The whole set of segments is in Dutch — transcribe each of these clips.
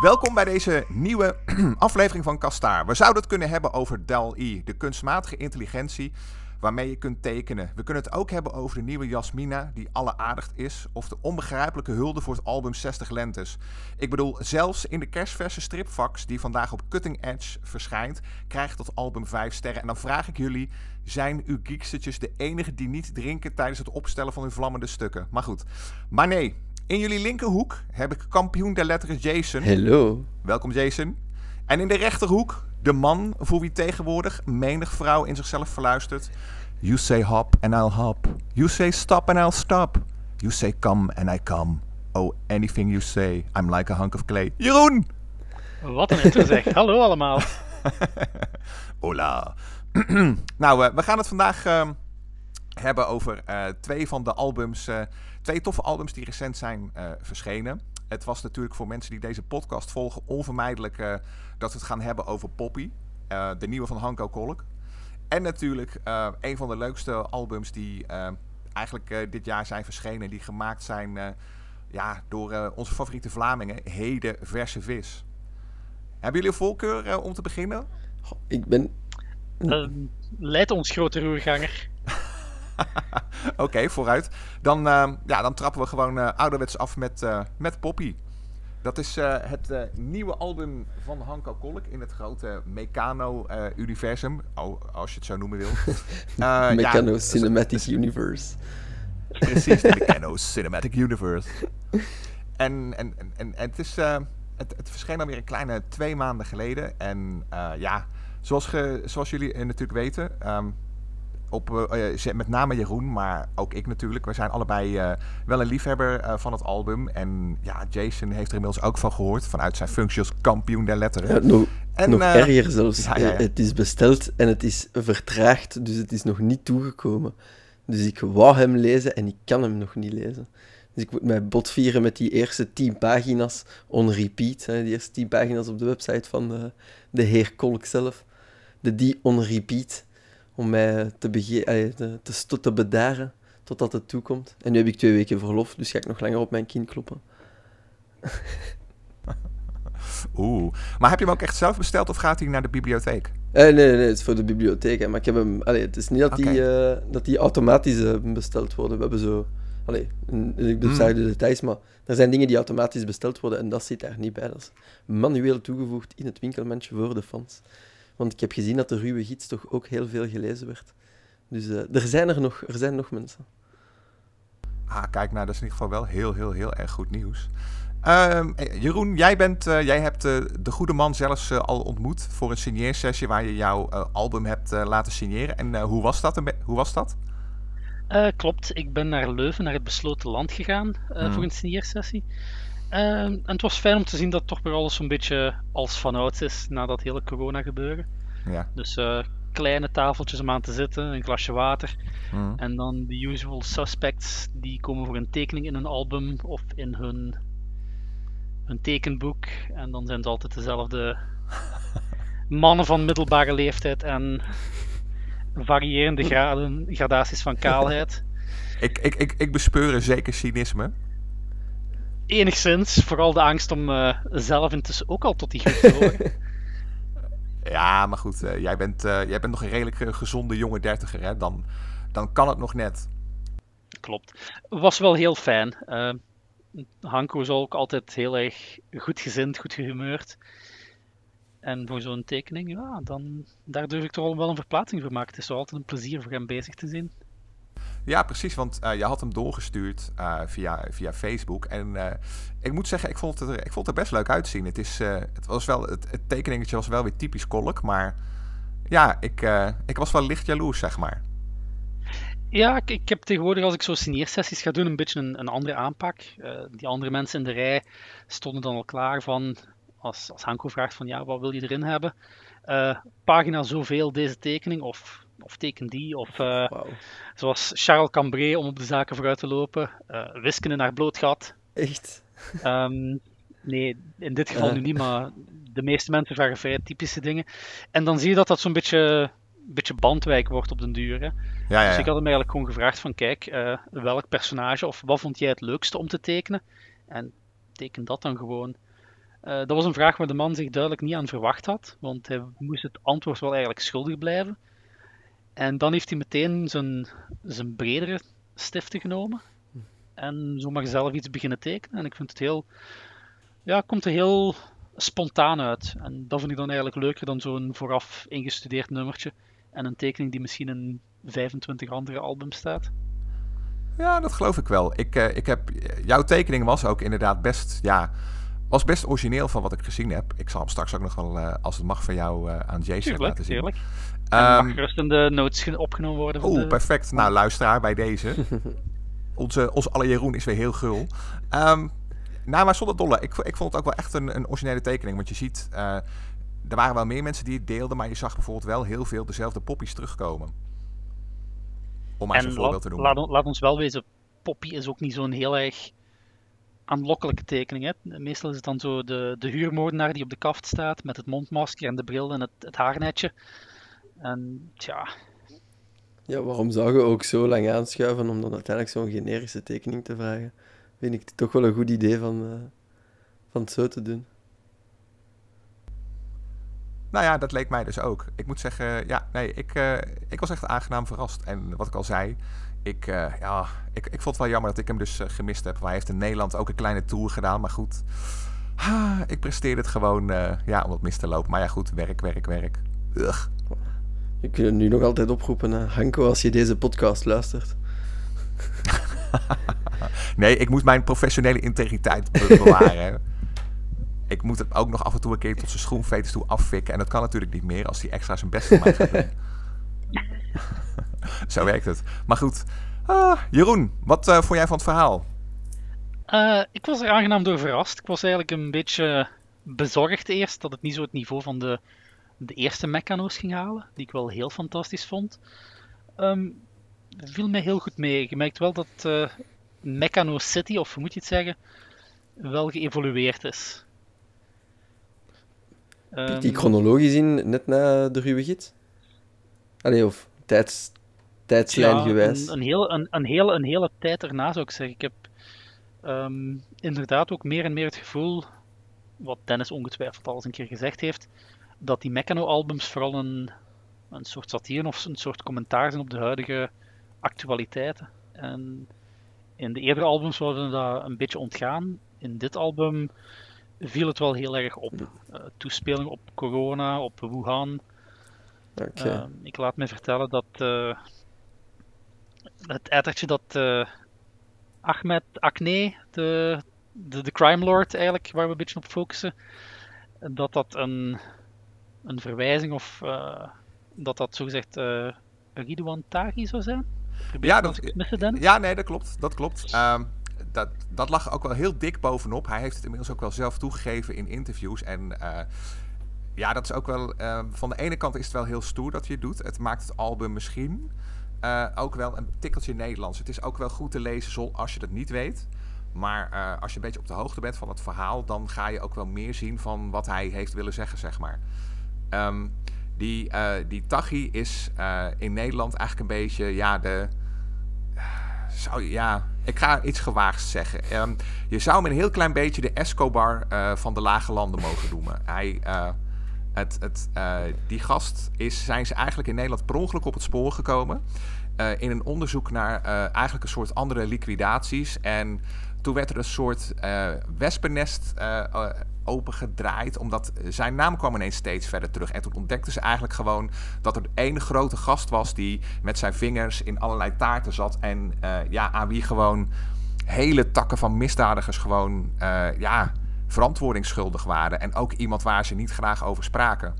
Welkom bij deze nieuwe aflevering van Kastaar. We zouden het kunnen hebben over DAL-I, de kunstmatige intelligentie waarmee je kunt tekenen. We kunnen het ook hebben over de nieuwe Jasmina, die alleraardigd is, of de onbegrijpelijke hulde voor het album 60 Lentes. Ik bedoel, zelfs in de kerstverse stripfax, die vandaag op Cutting Edge verschijnt, krijgt dat album 5 sterren. En dan vraag ik jullie, zijn uw geekstertjes de enige die niet drinken tijdens het opstellen van hun vlammende stukken? Maar goed. Maar nee, in jullie linkerhoek heb ik kampioen der letteren Jason. Hallo. Welkom Jason. En in de rechterhoek de man voor wie tegenwoordig menig vrouw in zichzelf verluistert. You say hop and I'll hop. You say stop and I'll stop. You say come and I come. Oh, anything you say, I'm like a hunk of clay. Jeroen! Wat een intro zeg. Hallo allemaal. Hola. nou, uh, we gaan het vandaag uh, hebben over uh, twee van de albums, twee toffe albums die recent zijn verschenen. Het was natuurlijk voor mensen die deze podcast volgen onvermijdelijk uh, dat we het gaan hebben over Poppy, uh, de nieuwe van Hanko Kolk. En natuurlijk uh, een van de leukste albums die eigenlijk dit jaar zijn verschenen, die gemaakt zijn ja, door onze favoriete Vlamingen, Heden Verse Vis. Hebben jullie een voorkeur om te beginnen? Ik ben. leid ons grote roerganger. Oké, okay, vooruit. Dan, uh, ja, dan trappen we gewoon uh, ouderwets af met, uh, met Poppy. Dat is het nieuwe album van Hanko Kolk in het grote Meccano-universum. oh, als je het zo noemen wil. Meccano ja, Cinematic Universe. Precies, de Meccano Cinematic Universe. En, en, en, en het, is, het, het verscheen alweer een kleine twee maanden geleden. En ja, zoals, ge, zoals jullie natuurlijk weten... Um, op, uh, met name Jeroen, maar ook ik natuurlijk. We zijn allebei uh, wel een liefhebber uh, van het album. En ja, Jason heeft er inmiddels ook van gehoord. Vanuit zijn functie als kampioen der letteren. Ja, nog en, nog erger zelfs. Ja, ja, het is besteld en het is vertraagd. Dus het is nog niet toegekomen. Dus ik wou hem lezen en ik kan hem nog niet lezen. Dus ik moet mij botvieren met die eerste tien pagina's on repeat. Hè, die eerste tien pagina's op de website van de, de heer Kolk zelf. De die on repeat om mij te, bege te, te, te bedaren totdat het toekomt. En nu heb ik twee weken verlof, dus ga ik nog langer op mijn kin kloppen. Oeh. Maar heb je hem ook echt zelf besteld of gaat hij naar de bibliotheek? Eh, nee, nee, nee, het is voor de bibliotheek. Hè. Maar ik heb hem... Allee, het is niet dat, okay. die, uh, dat die automatisch uh, besteld worden. We hebben zo... Allee, ik bezag de details, maar er zijn dingen die automatisch besteld worden en dat zit daar niet bij. Dat is manueel toegevoegd in het winkelmandje voor de fans. Want ik heb gezien dat de ruwe gids toch ook heel veel gelezen werd. Dus uh, er, zijn er, nog, er zijn nog mensen. Ah, kijk, nou, dat is in ieder geval wel heel, heel, heel erg goed nieuws. Uh, Jeroen, jij, bent, uh, jij hebt uh, de goede man zelfs al ontmoet voor een signeersessie waar je jouw album hebt laten signeren. En hoe was dat? Hoe was dat? klopt, ik ben naar Leuven, naar het besloten land gegaan hmm. voor een signeersessie. Uh, en het was fijn om te zien dat toch weer alles een beetje als vanouds is na dat hele corona gebeuren. Ja. Dus uh, kleine tafeltjes om aan te zitten, een glasje water. Mm. En dan de usual suspects die komen voor een tekening in een album of in hun, hun tekenboek. En dan zijn het altijd dezelfde mannen van middelbare leeftijd en variërende graden, gradaties van kaalheid. ik, ik, ik, ik bespeur zeker cynisme enigszins. Vooral de angst om uh, zelf intussen ook al tot die groep te horen. ja, maar goed, uh, jij, bent, uh, jij bent nog een redelijk gezonde jonge dertiger, hè? Dan, dan kan het nog net. Klopt. Was wel heel fijn. Hanko is ook altijd heel erg goed gezind, goed gehumeurd. En voor zo'n tekening, ja, dan, daar durf ik toch wel een verplaatsing voor maken. Het is wel altijd een plezier voor hem bezig te zien. Ja, precies, want uh, je had hem doorgestuurd uh, via, via Facebook. En uh, ik moet zeggen, ik vond, het er, ik vond het er best leuk uitzien. Het, is, het, was wel, het, het, tekeningetje was wel weer typisch kolk, maar ja, ik, ik was wel licht jaloers, zeg maar. Ja, ik, ik heb tegenwoordig als ik zo signeersessies ga doen, een beetje een, een andere aanpak. die andere mensen in de rij stonden dan al klaar van, als, als Hanko vraagt van ja, wat wil je erin hebben? pagina zoveel deze tekening, of of teken die. Of uh, wow. zoals Charles Cambrai om op de zaken vooruit te lopen. Uh, wiskunde naar bloot gat. Echt? Um, nee, in dit geval uh. nu niet, maar de meeste mensen vragen vrij typische dingen. En dan zie je dat dat zo'n beetje, beetje bandwijk wordt op den duur. Hè? Ja, ja, dus ik had hem eigenlijk gewoon gevraagd van kijk, welk personage of wat vond jij het leukste om te tekenen? En teken dat dan gewoon. dat was een vraag waar de man zich duidelijk niet aan verwacht had, want hij moest het antwoord wel eigenlijk schuldig blijven. En dan heeft hij meteen zijn, zijn bredere stiften genomen en zomaar zelf iets beginnen tekenen. En ik vind het heel, ja, komt er heel spontaan uit. En dat vind ik dan eigenlijk leuker dan zo'n vooraf ingestudeerd nummertje en een tekening die misschien in 25 andere albums staat. Ja, dat geloof ik wel. Ik, uh, ik heb, jouw tekening was ook inderdaad best, ja, was best origineel van wat ik gezien heb. Ik zal hem straks ook nog wel, uh, als het mag van jou, uh, aan Jason laten zien. Tuurlijk. Um, mag gerust in de notes opgenomen worden. Oeh, perfect. Nou, luisteraar bij deze. onze, onze alle Jeroen is weer heel gul. Um, nou, maar zonder dolle. Ik, ik vond het ook wel echt een, een originele tekening. Want je ziet, uh, er waren wel meer mensen die het deelden. Maar je zag bijvoorbeeld wel heel veel dezelfde poppies terugkomen. Om maar eens een voorbeeld te noemen. Laat, laat ons wel wezen, Poppy is ook niet zo'n heel erg aanlokkelijke tekening. Hè? Meestal is het dan zo de, de huurmoordenaar die op de kaft staat met het mondmasker en de bril en het, het haarnetje. En tja. Ja, waarom zou je ook zo lang aanschuiven om dan uiteindelijk zo'n generische tekening te vragen? Vind ik toch wel een goed idee van, uh, van het zo te doen. Nou ja, dat leek mij dus ook. Ik moet zeggen, ja, nee, ik, uh, ik was echt aangenaam verrast. En wat ik al zei, ik, uh, ja, ik, ik vond het wel jammer dat ik hem dus gemist heb. Hij heeft in Nederland ook een kleine tour gedaan, maar goed. Ah, ik presteerde het gewoon ja, om het mis te lopen. Maar ja, goed, werk, werk, werk. Ugh. Je kunt nu nog altijd oproepen, hè. Hanko, als je deze podcast luistert. nee, ik moet mijn professionele integriteit bewaren. ik moet het ook nog af en toe een keer tot zijn schoenveters toe affikken. En dat kan natuurlijk niet meer als hij extra zijn best maakt. Zo werkt het. Maar goed. Ah, Jeroen, wat uh, vond jij van het verhaal? Uh, ik was er aangenaam door verrast. Ik was eigenlijk een beetje bezorgd eerst dat het niet zo het niveau van de de eerste Meccano's ging halen, die ik wel heel fantastisch vond. Um, viel mij heel goed mee. Je merkt wel dat uh, Meccano City, of hoe moet je het zeggen, wel geëvolueerd is. Um, die chronologisch in, net na de ruwe gids? Allee, of tijds, tijdslijn ja, gewijs? Een, een, heel, een, een, hele, een hele tijd erna zou ik zeggen. Ik heb um, inderdaad ook meer en meer het gevoel, wat Dennis ongetwijfeld al eens een keer gezegd heeft, dat die Meccano-albums vooral een, een soort satire of een soort commentaar zijn op de huidige actualiteiten. En in de eerdere albums worden dat een beetje ontgaan. In dit album viel het wel heel erg op. Uh, toespeling op corona, op Wuhan. Okay. Uh, ik laat me vertellen dat uh, het ettertje dat uh, Ahmed Akne, de, de, de crime lord eigenlijk, waar we een beetje op focussen, dat dat een een verwijzing of uh, dat dat zogezegd uh, Ridwan Taghi zou zijn? Ja, dat, ja, nee, dat klopt. Dat klopt. Um, dat, dat lag ook wel heel dik bovenop. Hij heeft het inmiddels ook wel zelf toegegeven in interviews. En uh, ja, dat is ook wel. Uh, van de ene kant is het wel heel stoer dat je het doet. Het maakt het album misschien uh, ook wel een tikkeltje Nederlands. Het is ook wel goed te lezen als je dat niet weet. Maar als je een beetje op de hoogte bent van het verhaal, dan ga je ook wel meer zien van wat hij heeft willen zeggen, zeg maar. Um, die, uh, die Tachi is in Nederland eigenlijk een beetje, ja, de. Zou, ja, ik ga iets gewaagd zeggen. Um, je zou hem een heel klein beetje de Escobar van de lage landen mogen noemen. Hij, het, het, die gast is, zijn ze eigenlijk in Nederland per ongeluk op het spoor gekomen. in een onderzoek naar eigenlijk een soort andere liquidaties. En toen werd er een soort wespennest opengedraaid. Omdat zijn naam kwam ineens steeds verder terug. En toen ontdekten ze eigenlijk gewoon dat er één grote gast was die met zijn vingers in allerlei taarten zat. En ja, aan wie gewoon hele takken van misdadigers gewoon uh, verantwoordingsschuldig waren. En ook iemand waar ze niet graag over spraken.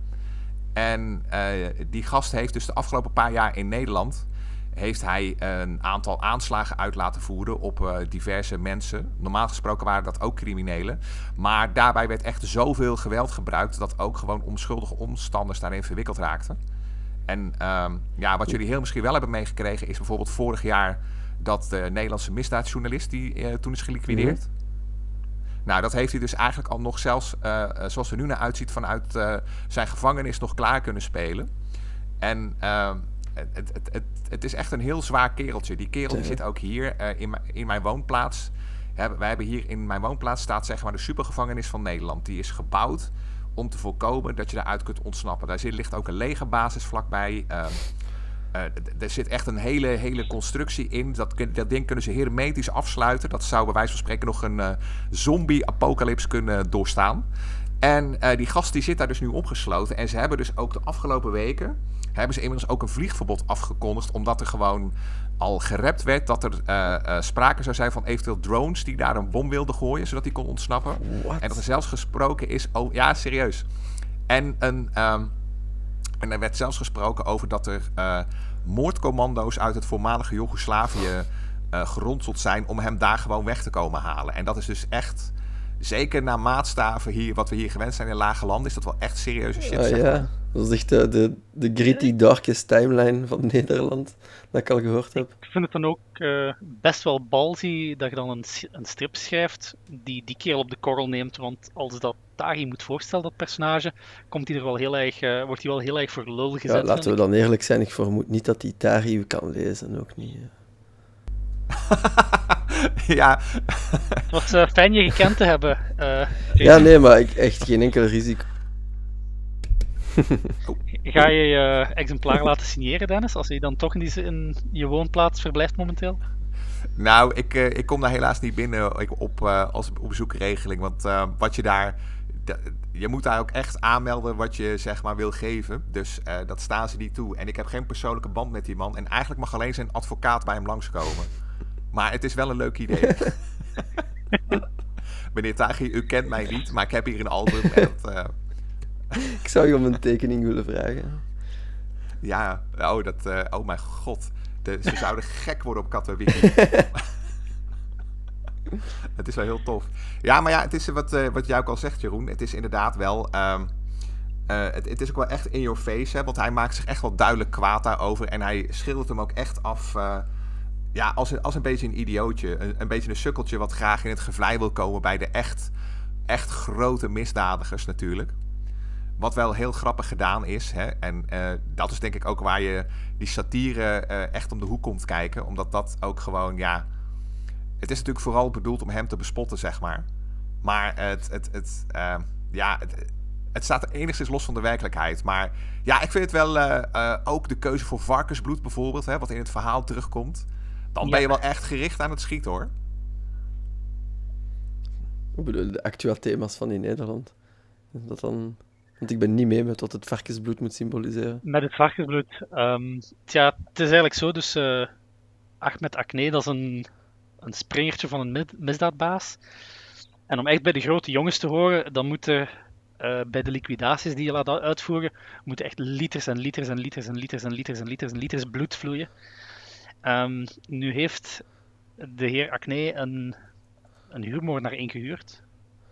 En uh, die gast heeft dus de afgelopen paar jaar in Nederland heeft hij een aantal aanslagen uit laten voeren op uh, diverse mensen. Normaal gesproken waren dat ook criminelen. Maar daarbij werd echt zoveel geweld gebruikt dat ook gewoon onschuldige omstanders daarin verwikkeld raakten. En uh, ja, wat jullie heel misschien wel hebben meegekregen is bijvoorbeeld vorig jaar dat de Nederlandse misdaadjournalist die toen is geliquideerd. Mm Nou, dat heeft hij dus eigenlijk al nog zelfs, uh, zoals er nu naar uitziet, vanuit zijn gevangenis nog klaar kunnen spelen. En ehm, het, het, het, het, is echt een heel zwaar kereltje. Die kerel die zit ook hier in, in, mijn woonplaats. wij hebben hier in mijn woonplaats staat zeg maar de supergevangenis van Nederland. Die is gebouwd om te voorkomen dat je daaruit kunt ontsnappen. Daar zit, ligt ook een legerbasis vlakbij. Uh, er zit echt een hele, hele constructie in. Dat, dat ding kunnen ze hermetisch afsluiten. Dat zou bij wijze van spreken nog een uh, zombie-apocalyps kunnen doorstaan. En uh, die gast die zit daar dus nu opgesloten. En ze hebben dus ook de afgelopen weken... hebben ze inmiddels ook een vliegverbod afgekondigd... omdat er gewoon al gerept werd dat er sprake zou zijn van eventueel drones... die daar een bom wilden gooien, zodat hij kon ontsnappen. En dat er zelfs gesproken is... Oh, ja, serieus. En, een, um, en er werd zelfs gesproken over dat er moordcommando's... uit het voormalige Joegoslavië geronseld zijn... om hem daar gewoon weg te komen halen. En dat is dus echt zeker naar maatstaven hier, wat we hier gewend zijn in lage landen, is dat wel echt serieuze shit. Uh, ja, dat is echt de, de, de gritty, darkest timeline van Nederland, dat ik al gehoord heb. Ik vind het dan ook uh, best wel balzy dat je dan een, een strip schrijft die die keer op de korrel neemt, want als dat Tari moet voorstellen, dat personage, komt hij er wel heel erg, uh, wordt hij wel heel erg voor lul gezet. Ja, laten we dan eerlijk zijn, ik vermoed niet dat die Tari kan lezen, ook niet. ja. Wat uh, fijn je gekend te hebben. Uh, ja, nee, maar ik, echt geen enkel risico. Ga je je exemplaar laten signeren, Dennis, als je dan toch in, die, in je woonplaats verblijft momenteel? Nou, ik, uh, ik kom daar helaas niet binnen op, als op bezoekregeling. Want wat je daar. Je moet daar ook echt aanmelden wat je zeg maar wil geven. Dus dat staan ze niet toe. En ik heb geen persoonlijke band met die man. En eigenlijk mag alleen zijn advocaat bij hem langskomen. Maar het is wel een leuk idee. Meneer Taghi, u kent mij niet, maar ik heb hier een album. En uh... ik zou je om een tekening willen vragen. Ja, oh, dat, uh, oh mijn god. De, ze zouden gek worden op Katwawiki. het is wel heel tof. Ja, maar ja, het is wat, uh, wat jij ook al zegt, Jeroen. Het is inderdaad wel. Um, uh, het, het, is ook wel echt in your face, hè, want hij maakt zich echt wel duidelijk kwaad daarover. En hij schildert hem ook echt af ja, als, een, als een beetje een idiootje. Een, een beetje een sukkeltje wat graag in het gevlei wil komen bij de echt, echt grote misdadigers natuurlijk. Wat wel heel grappig gedaan is. Hè? En uh, dat is denk ik ook waar je die satire uh, echt om de hoek komt kijken. Omdat dat ook gewoon, ja... Het is natuurlijk vooral bedoeld om hem te bespotten, zeg maar. Maar het, het, het, uh, ja, het, het staat enigszins los van de werkelijkheid. Maar ja, ik vind het wel ook de keuze voor varkensbloed bijvoorbeeld, hè, wat in het verhaal terugkomt. Dan ben je wel echt gericht aan het schieten hoor. Hoe bedoel de actuele thema's van in Nederland? Dat dan... Want ik ben niet mee met wat het varkensbloed moet symboliseren. Met het varkensbloed? Um, tja, het is eigenlijk zo, dus uh, Ahmed Akne, dat is een, een springertje van een misdaadbaas. En om echt bij de grote jongens te horen, dan moeten uh, bij de liquidaties die je laat uitvoeren, moeten echt liters en liters en liters en liters en liters en liters en liters bloed vloeien. Um, nu heeft de heer Acne een, een huurmoordenaar ingehuurd,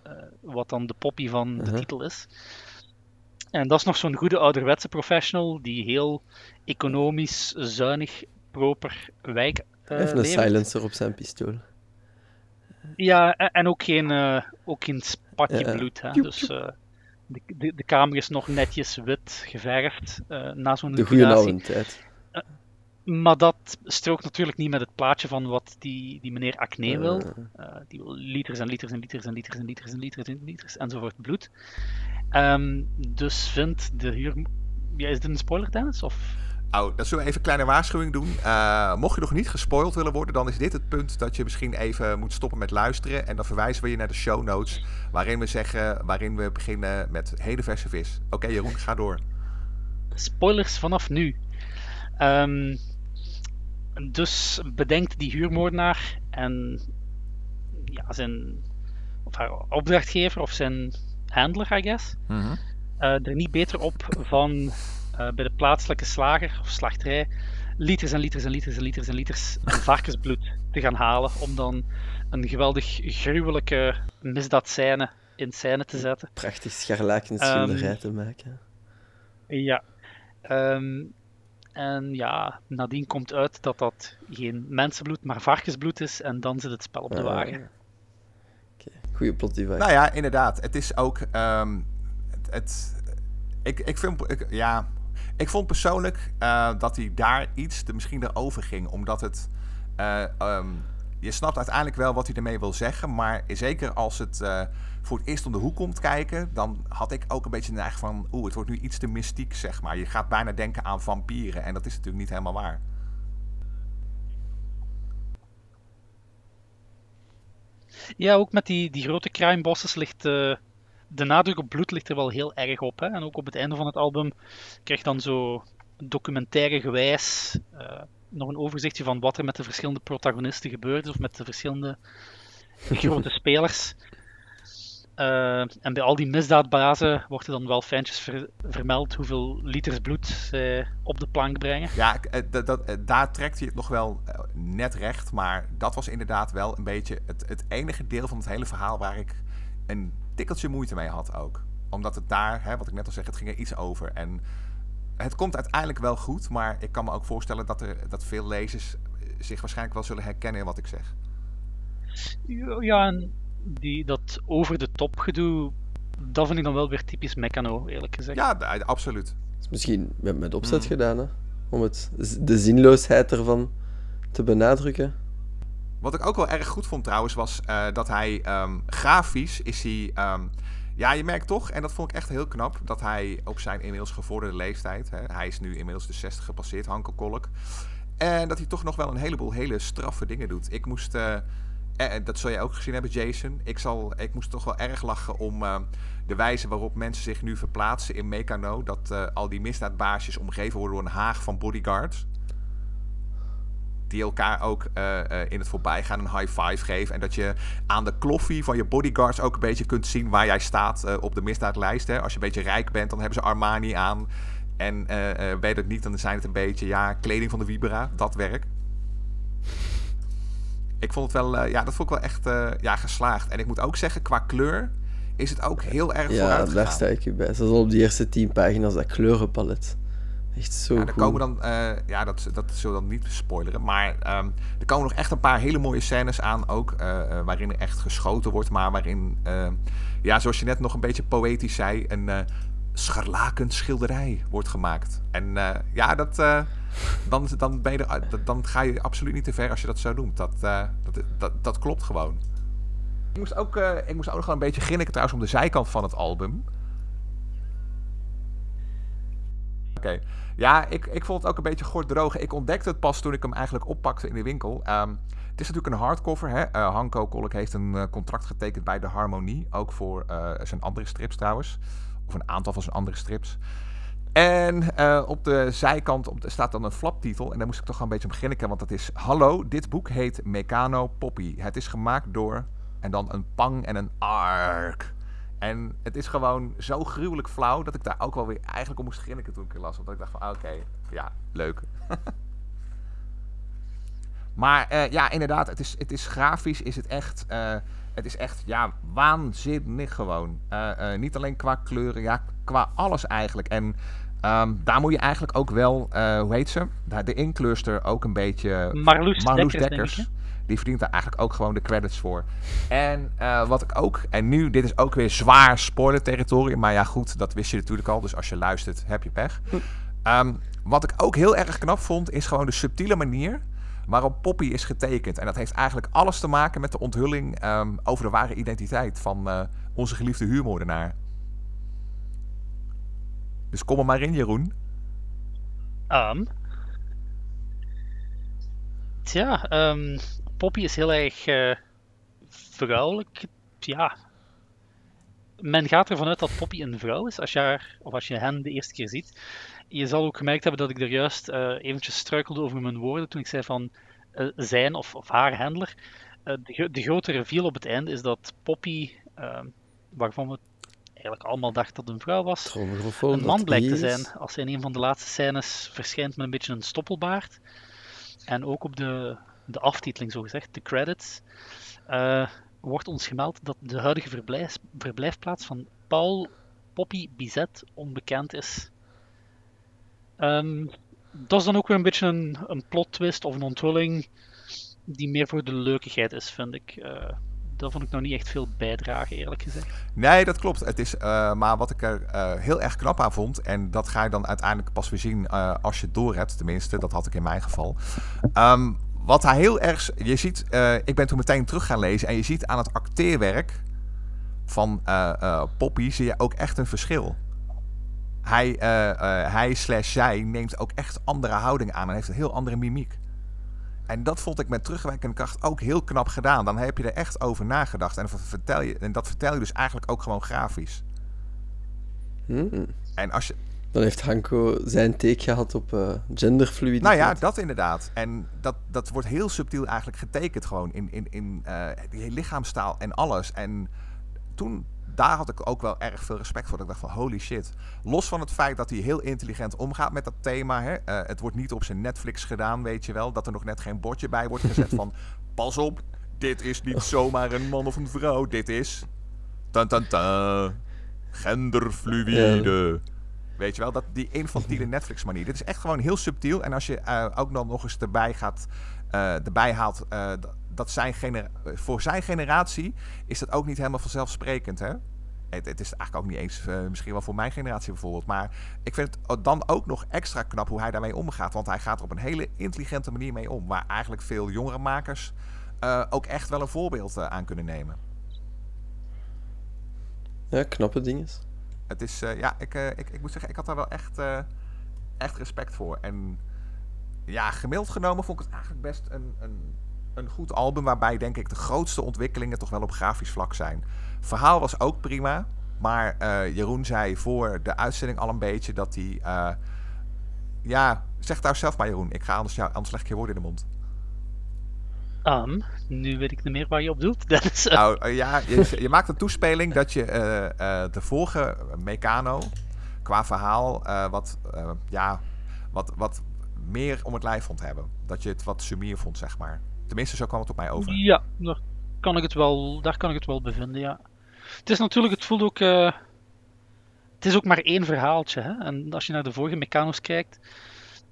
uh, wat dan de poppy van de uh -huh. titel is. En dat is nog zo'n goede ouderwetse professional die heel economisch, zuinig, proper wijk. Uh, Even een levert. silencer op zijn pistool. Ja, en ook geen, uh, ook geen spatje ja. bloed. Hè? Dus uh, de, de, de, kamer is nog netjes wit geverfd na zo'n De goede tijd. Maar dat strookt natuurlijk niet met het plaatje van wat die, die meneer Acne wil. Uh, die wil liters en liters en liters en liters en liters en liters en liters enzovoort bloed. Um, dus vindt de huur... Ja, is dit een spoiler, Dennis? Of... Oh, dan zullen we even een kleine waarschuwing doen. Uh, mocht je nog niet gespoild willen worden, dan is dit het punt dat je misschien even moet stoppen met luisteren. En dan verwijzen we je naar de show notes, waarin we zeggen, waarin we beginnen met hele verse vis. Oké, okay, Jeroen, ga door. Spoilers vanaf nu. Um, dus bedenkt die huurmoordenaar en ja, zijn of haar opdrachtgever of zijn handler, I guess, mm -hmm. uh, er niet beter op van uh, bij de plaatselijke slager of slachterij liters en liters en liters en liters en liters varkensbloed te gaan halen om dan een geweldig gruwelijke misdaadscène in scène te zetten. Prachtig scharlakenschilderij um, te maken. Ja. Um, en ja, nadien komt uit dat dat geen mensenbloed, maar varkensbloed is. En dan zit het spel op de wagen. Uh, okay. Goeie plot device. Nou ja, inderdaad. Het is ook... Um, het, het, ik, ik vind... Ik, ja, ik vond persoonlijk uh, dat hij daar iets te, misschien erover ging. Omdat het... Uh, um, je snapt uiteindelijk wel wat hij ermee wil zeggen. Maar zeker als het uh, voor het eerst om de hoek komt kijken, dan had ik ook een beetje de neiging van, oeh, het wordt nu iets te mystiek, zeg maar. Je gaat bijna denken aan vampieren en dat is natuurlijk niet helemaal waar. Ja, ook met die, die grote crime ligt uh, de nadruk op bloed ligt er wel heel erg op. Hè? En ook op het einde van het album krijg je dan zo documentaire gewijs uh, nog een overzichtje van wat er met de verschillende protagonisten gebeurd is, of met de verschillende grote spelers. Uh, en bij al die misdaadbazen wordt er dan wel fijntjes vermeld hoeveel liters bloed zij op de plank brengen. Ja, dat, dat, daar trekt hij het nog wel net recht. Maar dat was inderdaad wel een beetje het, het enige deel van het hele verhaal waar ik een tikkeltje moeite mee had ook. Omdat het daar, hè, wat ik net al zeg, het ging er iets over. En het komt uiteindelijk wel goed, maar ik kan me ook voorstellen dat, er, dat veel lezers zich waarschijnlijk wel zullen herkennen in wat ik zeg. Ja, en die, dat over de top gedoe, dat vind ik dan wel weer typisch Meccano, eerlijk gezegd. Ja, absoluut. is misschien met, met opzet hmm. gedaan, hè? om het, de zinloosheid ervan te benadrukken. Wat ik ook wel erg goed vond trouwens, was uh, dat hij um, grafisch is hij. Um, ja, je merkt toch, en dat vond ik echt heel knap, dat hij op zijn inmiddels gevorderde leeftijd, hè, hij is nu inmiddels de 60 gepasseerd, Hanko Kolk, en dat hij toch nog wel een heleboel hele straffe dingen doet. Ik moest, uh, eh, dat zul je ook gezien hebben, Jason, ik, zal, ik moest toch wel erg lachen om uh, de wijze waarop mensen zich nu verplaatsen in Meccano. Dat al die misdaadbaasjes omgeven worden door een haag van bodyguards die elkaar ook uh, uh, in het voorbijgaan een high five geven. En dat je aan de kloffie van je bodyguards ook een beetje kunt zien waar jij staat uh, op de misdaadlijst. Hè. Als je een beetje rijk bent, dan hebben ze Armani aan. En je dat niet, dan zijn het een beetje ja, kleding van de Vibra. Dat werk. Ik vond het wel, ja, dat vond ik wel echt ja, geslaagd. En ik moet ook zeggen, qua kleur is het ook heel erg ja, vooruit Ja, daar sta ik je bij. Zoals op die eerste tien pagina's, dat kleurenpalet. Echt zo ja, er komen dan, uh, ja, dat, dat zullen we dan niet spoileren. Maar um, er komen nog echt een paar hele mooie scènes aan ook. Uh, waarin er echt geschoten wordt. Maar waarin, uh, ja, zoals je net nog een beetje poëtisch zei. Een scharlaken schilderij wordt gemaakt. En ja, dat, dan, dan, ben je er, dan ga je absoluut niet te ver als je dat zo noemt. Dat, dat, dat, dat klopt gewoon. Ik moest, ook, ik moest ook nog wel een beetje grinniken trouwens om de zijkant van het album. Oké. Ja, ik, ik vond het ook een beetje gort drogen. Ik ontdekte het pas toen ik hem eigenlijk oppakte in de winkel. Um, het is natuurlijk een hardcover. Hè? Uh, Hanko Kolk heeft een uh, contract getekend bij de Harmonie. Ook voor uh, zijn andere strips trouwens. Of een aantal van zijn andere strips. En op de zijkant op, staat dan een flaptitel. En daar moest ik toch wel een beetje om grinniken. Want dat is... Hallo, dit boek heet Meccano Poppy. Het is gemaakt door... En dan een pang en een ark. En het is gewoon zo gruwelijk flauw dat ik daar ook wel weer eigenlijk om moest grinniken toen ik er las. Want ik dacht van, ah, oké, ja, leuk. maar uh, ja, inderdaad, het is, het is grafisch, is het echt, uh, het is echt, ja, waanzinnig gewoon. Uh, niet alleen qua kleuren, ja, qua alles eigenlijk. En um, daar moet je eigenlijk ook wel, hoe heet ze? De inkleurster ook een beetje... Marloes, Marloes Dekkers. Dekkers die verdient daar eigenlijk ook gewoon de credits voor. En uh, wat ik ook, en nu, dit is ook weer zwaar spoiler territorium, maar ja goed, dat wist je natuurlijk al, dus als je luistert, heb je pech. Um, wat ik ook heel erg knap vond, is gewoon de subtiele manier waarop Poppy is getekend. En dat heeft eigenlijk alles te maken met de onthulling um, over de ware identiteit van uh, onze geliefde huurmoordenaar. Dus kom er maar in, Jeroen. Um. Tja, um, Poppy is heel erg uh, vrouwelijk. Ja. Men gaat ervan uit dat Poppy een vrouw is als je, haar, of als je hen de eerste keer ziet. Je zal ook gemerkt hebben dat ik er juist uh, eventjes struikelde over mijn woorden toen ik zei van uh, zijn of, of, haar handler. de, de, grote reveal op het einde is dat Poppy, waarvan we eigenlijk allemaal dachten dat het een vrouw was, een man blijkt te zijn. Als hij in een van de laatste scènes verschijnt met een beetje een stoppelbaard. En ook op de, de aftiteling, zogezegd, de credits, uh, wordt ons gemeld dat de huidige verblijf, verblijfplaats van Paul Poppy Bizet onbekend is. Um, dat is dan ook weer een beetje een, een plot twist of een onthulling die meer voor de leukigheid is, vind ik. Uh, dat vond ik nog niet echt veel bijdragen, eerlijk gezegd. Nee, dat klopt. Het is, uh, maar wat ik er heel erg knap aan vond, en dat ga je dan uiteindelijk pas weer zien als je het door hebt, tenminste, dat had ik in mijn geval. Um, wat hij heel erg. Je ziet, uh, ik ben toen meteen terug gaan lezen. En je ziet aan het acteerwerk van uh, Poppy. zie je ook echt een verschil. Hij, hij slash zij neemt ook echt andere houding aan. En heeft een heel andere mimiek. En dat vond ik met terugwerkende kracht ook heel knap gedaan. Dan heb je er echt over nagedacht. En, vertel je, en dat vertel je dus eigenlijk ook gewoon grafisch. Hmm. En als je, dan heeft Hanko zijn take gehad op uh, genderfluiditeit. Nou ja, dat inderdaad. En dat, dat wordt heel subtiel eigenlijk getekend gewoon in, in, in uh, die lichaamstaal en alles. En toen, daar had ik ook wel erg veel respect voor. Dat ik dacht van holy shit. Los van het feit dat hij heel intelligent omgaat met dat thema. Hè, uh, het wordt niet op zijn Netflix gedaan, weet je wel. Dat er nog net geen bordje bij wordt gezet van... Pas op, dit is niet zomaar een man of een vrouw. Dit is... Tan, tan, tan, genderfluide. Ja. Weet je wel, dat, die infantiele Netflix-manier. Dit is echt gewoon heel subtiel. En als je uh, ook dan nog eens erbij, gaat, uh, erbij haalt uh, dat zijn voor zijn generatie is dat ook niet helemaal vanzelfsprekend. Hè? Het, het is eigenlijk ook niet eens misschien wel voor mijn generatie bijvoorbeeld. Maar ik vind het dan ook nog extra knap hoe hij daarmee omgaat. Want hij gaat er op een hele intelligente manier mee om. Waar eigenlijk veel jongere makers ook echt wel een voorbeeld aan kunnen nemen. Ja, knappe dingen. Het is, uh, ja, ik, uh, ik, ik moet zeggen, ik had daar wel echt, uh, echt respect voor. En ja, gemiddeld genomen vond ik het eigenlijk best een, een, een goed album. Waarbij denk ik de grootste ontwikkelingen toch wel op grafisch vlak zijn. Verhaal was ook prima. Maar Jeroen zei voor de uitzending al een beetje dat hij. ja, zeg daar zelf maar, Jeroen. Ik ga anders, jou, anders leg ik je woorden in de mond. Um, nu weet ik niet meer waar je op doet. Dat is, Nou uh, ja, je, je, maakt een toespeling dat je uh, uh, de vorige Meccano qua verhaal wat, ja, wat, wat meer om het lijf vond hebben. Dat je het wat sumier vond, zeg maar. Tenminste, zo kwam het op mij over. Ja, daar kan ik het wel, daar kan ik het wel bevinden, ja. Het is natuurlijk, het voelt ook... het is ook maar één verhaaltje, hè. En als je naar de vorige Meccano's kijkt...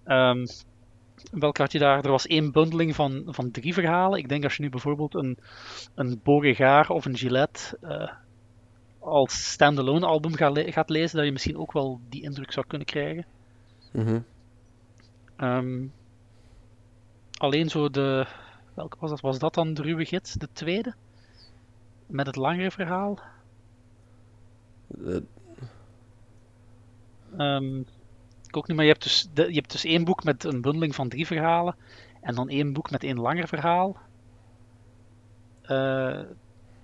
Um, welke had je daar? Er was één bundeling van, van drie verhalen. Ik denk als je nu bijvoorbeeld een, een Beauregard of een Gillette uh, als standalone album gaat, le gaat, lezen, dat je misschien ook wel die indruk zou kunnen krijgen. Mm -hmm. um, alleen zo de. Welke was dat? Was dat dan de ruwe gids, de tweede? Met het langere verhaal? Uh. Um, ik ook niet, maar je hebt, dus de, je hebt dus één boek met een bundeling van drie verhalen en dan één boek met één langer verhaal. Uh,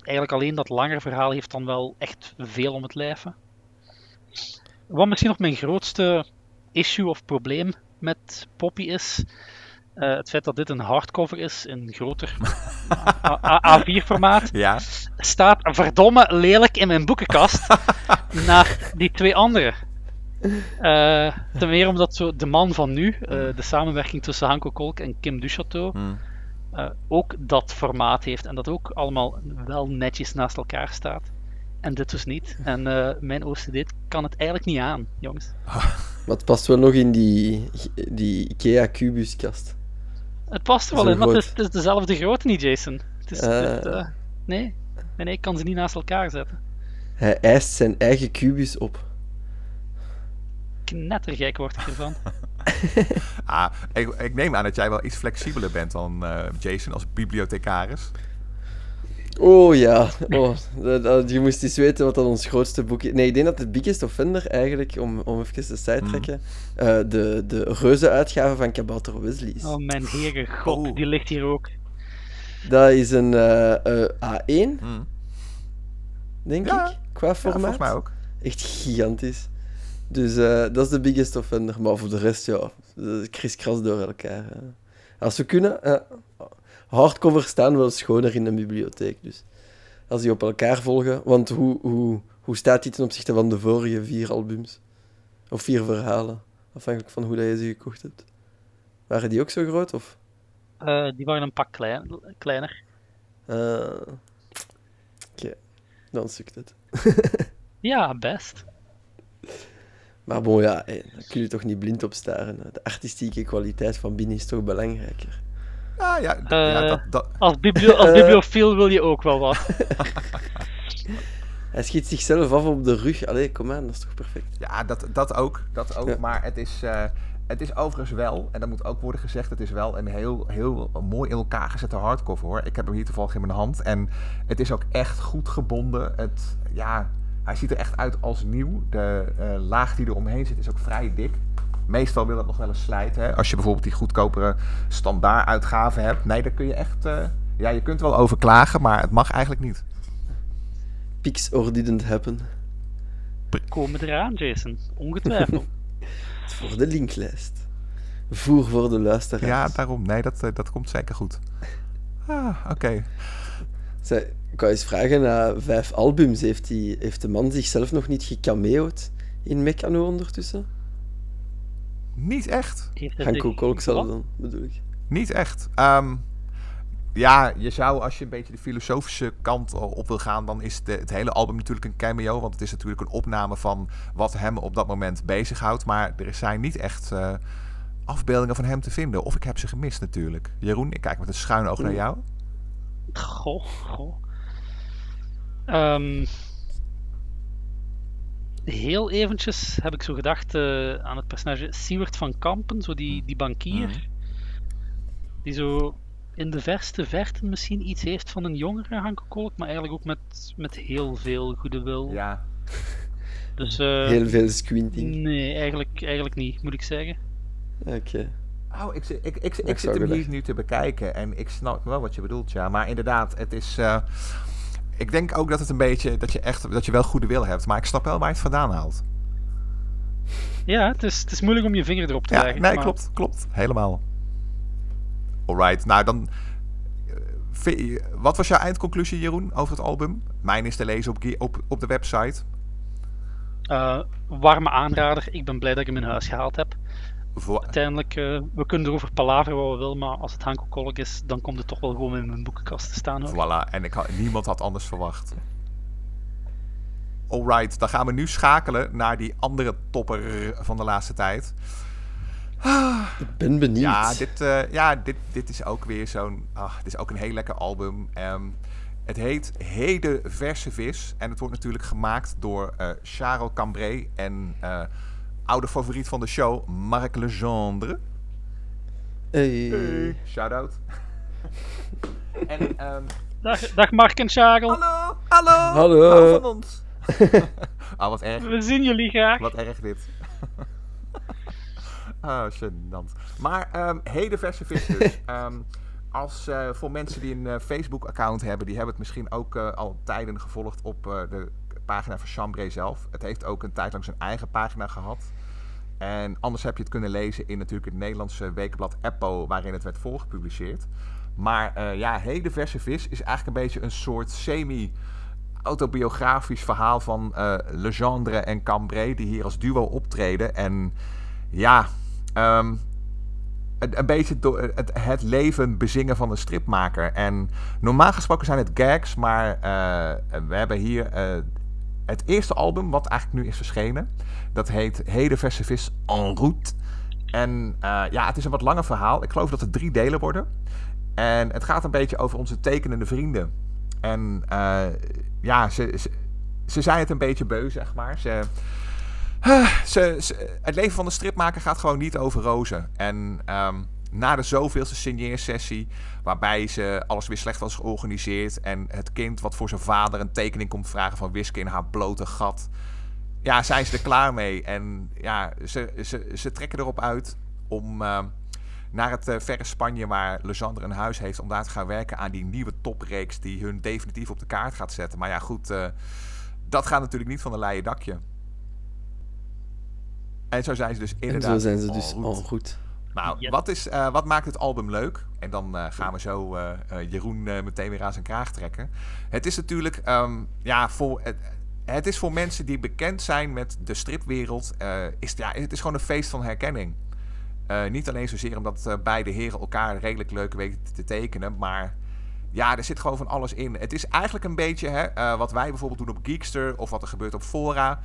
eigenlijk alleen dat langere verhaal heeft dan wel echt veel om het lijven. Wat misschien nog mijn grootste issue of probleem met Poppy is, uh, het feit dat dit een hardcover is in groter A4-formaat, ja. staat verdomme lelijk in mijn boekenkast naar die twee andere. Uh, ten meer omdat zo de man van nu, uh, de samenwerking tussen Hanko Kolk en Kim Duchateau, hmm. uh, ook dat formaat heeft en dat ook allemaal wel netjes naast elkaar staat. En dit dus niet. En mijn OCD kan het eigenlijk niet aan, jongens. Maar het past wel nog in die, die IKEA Cubuskast. Het past er wel in, maar het is, het is, dezelfde grootte niet, Jason. Het is, het, nee, nee, ik kan ze niet naast elkaar zetten. Hij eist zijn eigen kubus op knettergek word ik ervan. ah, ik, ik, neem aan dat jij wel iets flexibeler bent dan uh, Jason als bibliothecaris. Oh ja, oh, dat, dat, je moest eens weten wat dat ons grootste boek is. Nee, ik denk dat het Biggest Offender eigenlijk, om, om even te side trekken, mm. uh, de, de reuze-uitgave van Kabouter Wesley is. Oh mijn heren, god, oh. die ligt hier ook. Dat is een uh, A1, mm. denk ja. ik, qua formaat. Ja, volgens mij ook. Echt gigantisch. Dus uh, dat is de biggest offender. Maar voor de rest, ja, kriskras door elkaar. Uh. Als we kunnen, uh, hardcover staan wel schoner in de bibliotheek. Dus als die op elkaar volgen. Want hoe, hoe, hoe staat die ten opzichte van de vorige vier albums? Of vier verhalen? Afhankelijk van hoe dat je ze gekocht hebt. Waren die ook zo groot? Of? die waren een pak klein, kleiner. Oké, okay. dan sukt het. ja, best. Maar bon, ja, daar kun je toch niet blind op staren. De artistieke kwaliteit van binnen is toch belangrijker. Ah, ja, ja dat, dat... Als, biblio als bibliofiel wil je ook wel wat. Hij schiet zichzelf af op de rug. Allee, kom aan, dat is toch perfect. Ja, dat, dat ook. Dat ook. Ja. Maar het is... Uh, het is overigens wel, en dat moet ook worden gezegd, het is wel een heel, heel mooi in elkaar gezette hardcover hoor. Ik heb hem hier toevallig in mijn hand en het is ook echt goed gebonden. Het, ja, hij ziet er echt uit als nieuw. De uh, laag die er omheen zit is ook vrij dik. Meestal wil dat nog wel eens slijten. Hè? Als je bijvoorbeeld die goedkopere standaard uitgave hebt. Nee, daar kun je echt... Uh, ja, je kunt wel over klagen, maar het mag eigenlijk niet. Pix or didn't happen. Komen eraan, Jason. Ongetwijfeld. voor de linklijst. Voer voor de luisteraars. Ja, daarom. Nee, dat, eh, dat komt zeker goed. Ah, oké. Okay. Ik kan eens vragen, na vijf albums, heeft, die, heeft de man zichzelf nog niet gecameo'd in Meccano ondertussen? Niet echt. Hanko Kolksal dan, bedoel ik. Niet echt. Um, ja, je zou als je een beetje de filosofische kant op wil gaan, dan is de, het hele album natuurlijk een cameo. Want het is natuurlijk een opname van wat hem op dat moment bezighoudt. Maar er zijn niet echt uh, afbeeldingen van hem te vinden. Of ik heb ze gemist natuurlijk. Jeroen, ik kijk met een schuin oog naar jou. Goh, goh. Um, heel eventjes heb ik zo gedacht uh, aan het personage Siewert van Kampen, zo die, die bankier. Mm. Die zo in de verste verte misschien iets heeft van een jongere Hanko Kolk, maar eigenlijk ook met, met heel veel goede wil. Ja. Dus, uh, heel veel squinting. Nee, eigenlijk, eigenlijk niet, moet ik zeggen. Oké. Oh, ik, ik, ik, ik, zit hem hier nu te bekijken en ik snap wel wat je bedoelt, ja. Maar inderdaad, het is... Uh, ik denk ook dat het een beetje... Dat je echt... Dat je wel goede wil hebt. Maar ik snap wel waar je het vandaan haalt. Ja, het is, het is moeilijk om je vinger erop te ja, leggen. Nee, klopt. Klopt. Helemaal. Alright, nou dan. Eh, wat was jouw eindconclusie, Jeroen, over het album? Mijn is te lezen op, op, op de website. Uh, warme aanrader. Ik ben blij dat ik hem in huis gehaald heb. Uiteindelijk, uh, we kunnen erover palaveren wat we willen, maar als het Hanko Kolk is, dan komt het toch wel gewoon in mijn boekenkast te staan. Hoor. Voilà, en ik had, niemand had anders verwacht. Alright, dan gaan we nu schakelen naar die andere topper van de laatste tijd. Ik ben benieuwd. Ja, dit, uh, ja, dit, dit is ook weer zo'n. Ah, dit is ook een heel lekker album. Um, het heet Heden Verse Vis. En het wordt natuurlijk gemaakt door uh, Charles Cambrai en uh, oude favoriet van de show, Marc Legendre. Hey. hey. Shout-out. en, um, dag, dag Mark en Charles. Hallo, hallo. Hallo. Van ons. ah, wat erg. We zien jullie graag. Wat erg dit. Ah, gênant. Maar um, heden verse vis dus. um, als, uh, voor mensen die een uh, Facebook-account hebben, die hebben het misschien ook uh, al tijden gevolgd op de pagina van Chambray zelf. Het heeft ook een tijd lang zijn eigen pagina gehad. En anders heb je het kunnen lezen in natuurlijk het Nederlandse weekblad Eppo, waarin het werd voorgepubliceerd. Maar ja, heden verse vis is eigenlijk een beetje een soort semi autobiografisch verhaal van Legendre en Cambrai, die hier als duo optreden. En ja, um, een, een, beetje het, het, leven bezingen van een stripmaker. En normaal gesproken zijn het gags, maar uh, we hebben hier uh, het eerste album, wat eigenlijk nu is verschenen. Dat heet Heden Verse Vis en route. En uh, ja, het is een wat langer verhaal. Ik geloof dat het drie delen worden. En het gaat een beetje over onze tekenende vrienden. En ja, ze, ze, ze zijn het een beetje beu, zeg maar. Ze ze, het leven van de stripmaker gaat gewoon niet over rozen. En um, na de zoveelste signeersessie, waarbij ze alles weer slecht was georganiseerd. En het kind wat voor zijn vader een tekening komt vragen van Wiske in haar blote gat. Ja, zijn ze er klaar mee. En ja, ze, ze, ze trekken erop uit om uh, naar het uh, verre Spanje, waar Legendre een huis heeft, om daar te gaan werken aan die nieuwe topreeks die hun definitief op de kaart gaat zetten. Maar ja, goed, uh, dat gaat natuurlijk niet van een leien dakje. En zo zijn ze dus inderdaad. En zo zijn ze dus al goed. goed. Nou, wat, is, uh, wat maakt het album leuk? En dan uh, gaan we zo uh, Jeroen meteen weer aan zijn kraag trekken. Het is natuurlijk, um, ja, voor, het, het, is voor mensen die bekend zijn met de stripwereld, is, ja, het is gewoon een feest van herkenning. niet alleen zozeer omdat beide heren elkaar redelijk leuk weten te tekenen, maar ja, er zit gewoon van alles in. Het is eigenlijk een beetje hè, wat wij bijvoorbeeld doen op Geekster of wat er gebeurt op fora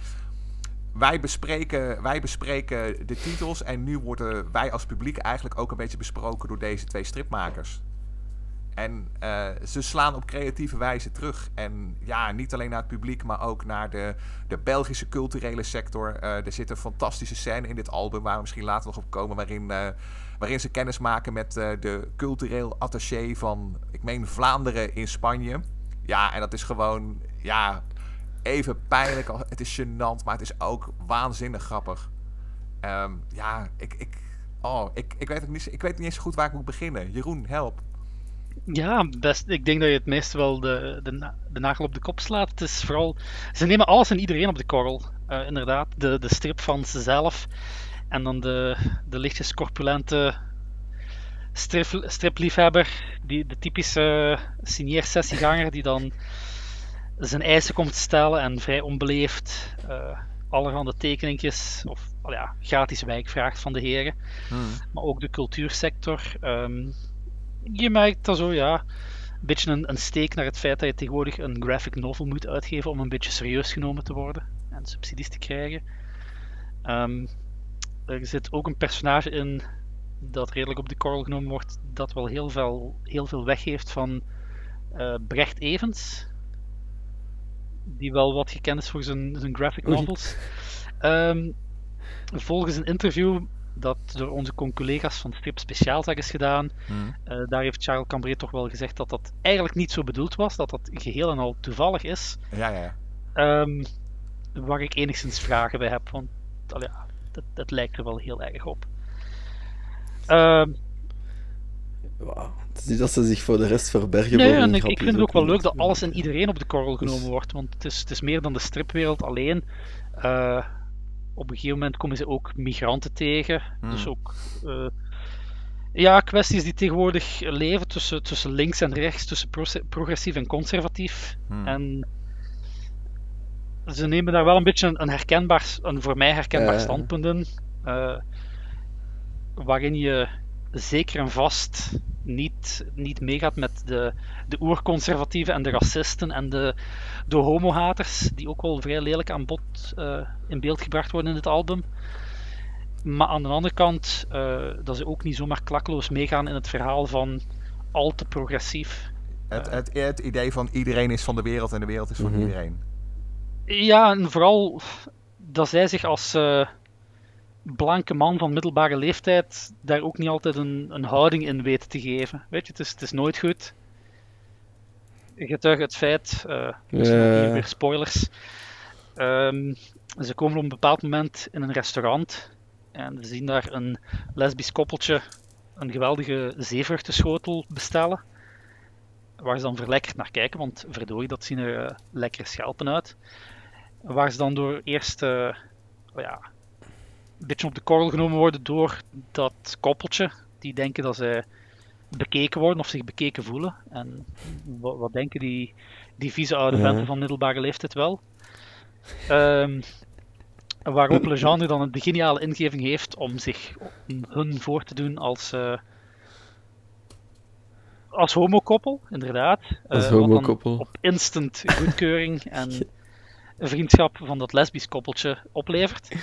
wij bespreken, wij bespreken de titels en nu worden wij als publiek eigenlijk ook een beetje besproken door deze twee stripmakers. En uh, ze slaan op creatieve wijze terug. En ja, niet alleen naar het publiek, maar ook naar de, de Belgische culturele sector. Uh, er zit een fantastische scène in dit album, waar we misschien later nog op komen, waarin, uh, waarin ze kennis maken met de cultureel attaché van, ik meen, Vlaanderen in Spanje. Ja, en dat is gewoon, ja, even pijnlijk. Het is gênant, maar het is ook waanzinnig grappig. Um, ja, ik, ik, oh, ik, ik, weet niet, ik weet niet eens goed waar ik moet beginnen. Jeroen, help. Ja, best. Ik denk dat je het meest wel de, de, de nagel op de kop slaat. Het is vooral, ze nemen alles en iedereen op de korrel. Uh, inderdaad, de, de strip van zelf. En dan de, de lichtjes corpulente strip, stripliefhebber. Die, de typische signeersessieganger die dan zijn eisen komt stellen en vrij onbeleefd uh, allerhande tekeningjes of well, ja, gratis wijk vraagt van de heren. Hmm. Maar ook de cultuursector. Um, je merkt dat zo, ja, een beetje een, een steek naar het feit dat je tegenwoordig een graphic novel moet uitgeven om een beetje serieus genomen te worden en subsidies te krijgen. Um, er zit ook een personage in dat redelijk op de korrel genomen wordt, dat wel heel veel, heel veel weggeeft van uh, Brecht Evans. Die wel wat gekend is voor zijn, zijn graphic novels. Um, volgens een interview dat door onze collega's van Strip Speciaalzaak is gedaan. Hmm. Uh, daar heeft Charles Cambré toch wel gezegd dat dat eigenlijk niet zo bedoeld was, dat dat geheel en al toevallig is. Ja, ja. Um, waar ik enigszins vragen bij heb, want al ja, dat, dat lijkt er wel heel erg op. Um, wow. Het is niet dat ze zich voor de rest verbergen. Nee, en ik, ik, vind het ook wel leuk dat alles en iedereen op de korrel genomen wordt, want het is, het is meer dan de stripwereld alleen. Uh, op een gegeven moment komen ze ook migranten tegen. Hmm. Dus ook uh, ja, kwesties die tegenwoordig leven tussen, tussen links en rechts, tussen progressief en conservatief. Hmm. En ze nemen daar wel een beetje een, herkenbaar, een voor mij herkenbaar standpunt in. Uh, waarin je zeker en vast niet, niet meegaat met de, de oerconservatieven en de racisten en de, de homohaters, die ook wel vrij lelijk aan bod uh, in beeld gebracht worden in dit album. Maar aan de andere kant, uh, dat ze ook niet zomaar klakloos meegaan in het verhaal van al te progressief. Het, het, het idee van iedereen is van de wereld en de wereld is van mhm. iedereen. Ja, en vooral dat zij zich als uh, blanke man van middelbare leeftijd daar ook niet altijd een, een houding in weten te geven. Weet je, het is, het is nooit goed. Getuige het feit, uh, hier weer spoilers. Um, ze komen op een bepaald moment in een restaurant en ze zien daar een lesbisch koppeltje een geweldige zeevruchtenschotel bestellen. Waar ze dan verlekkerd naar kijken, want verdorie, dat zien er uh, lekkere schelpen uit. Waar ze dan door eerst uh, ja, een beetje op de korrel genomen worden door dat koppeltje. Die denken dat ze bekeken worden of zich bekeken voelen. En wat, wat denken die, die vieze oude venten van middelbare leeftijd wel? Um, waarop Legendre dan een geniale ingeving heeft om zich om hun voor te doen als, uh, als homokoppel, inderdaad. Als uh, homokoppel. Op instant goedkeuring en vriendschap van dat lesbisch koppeltje oplevert.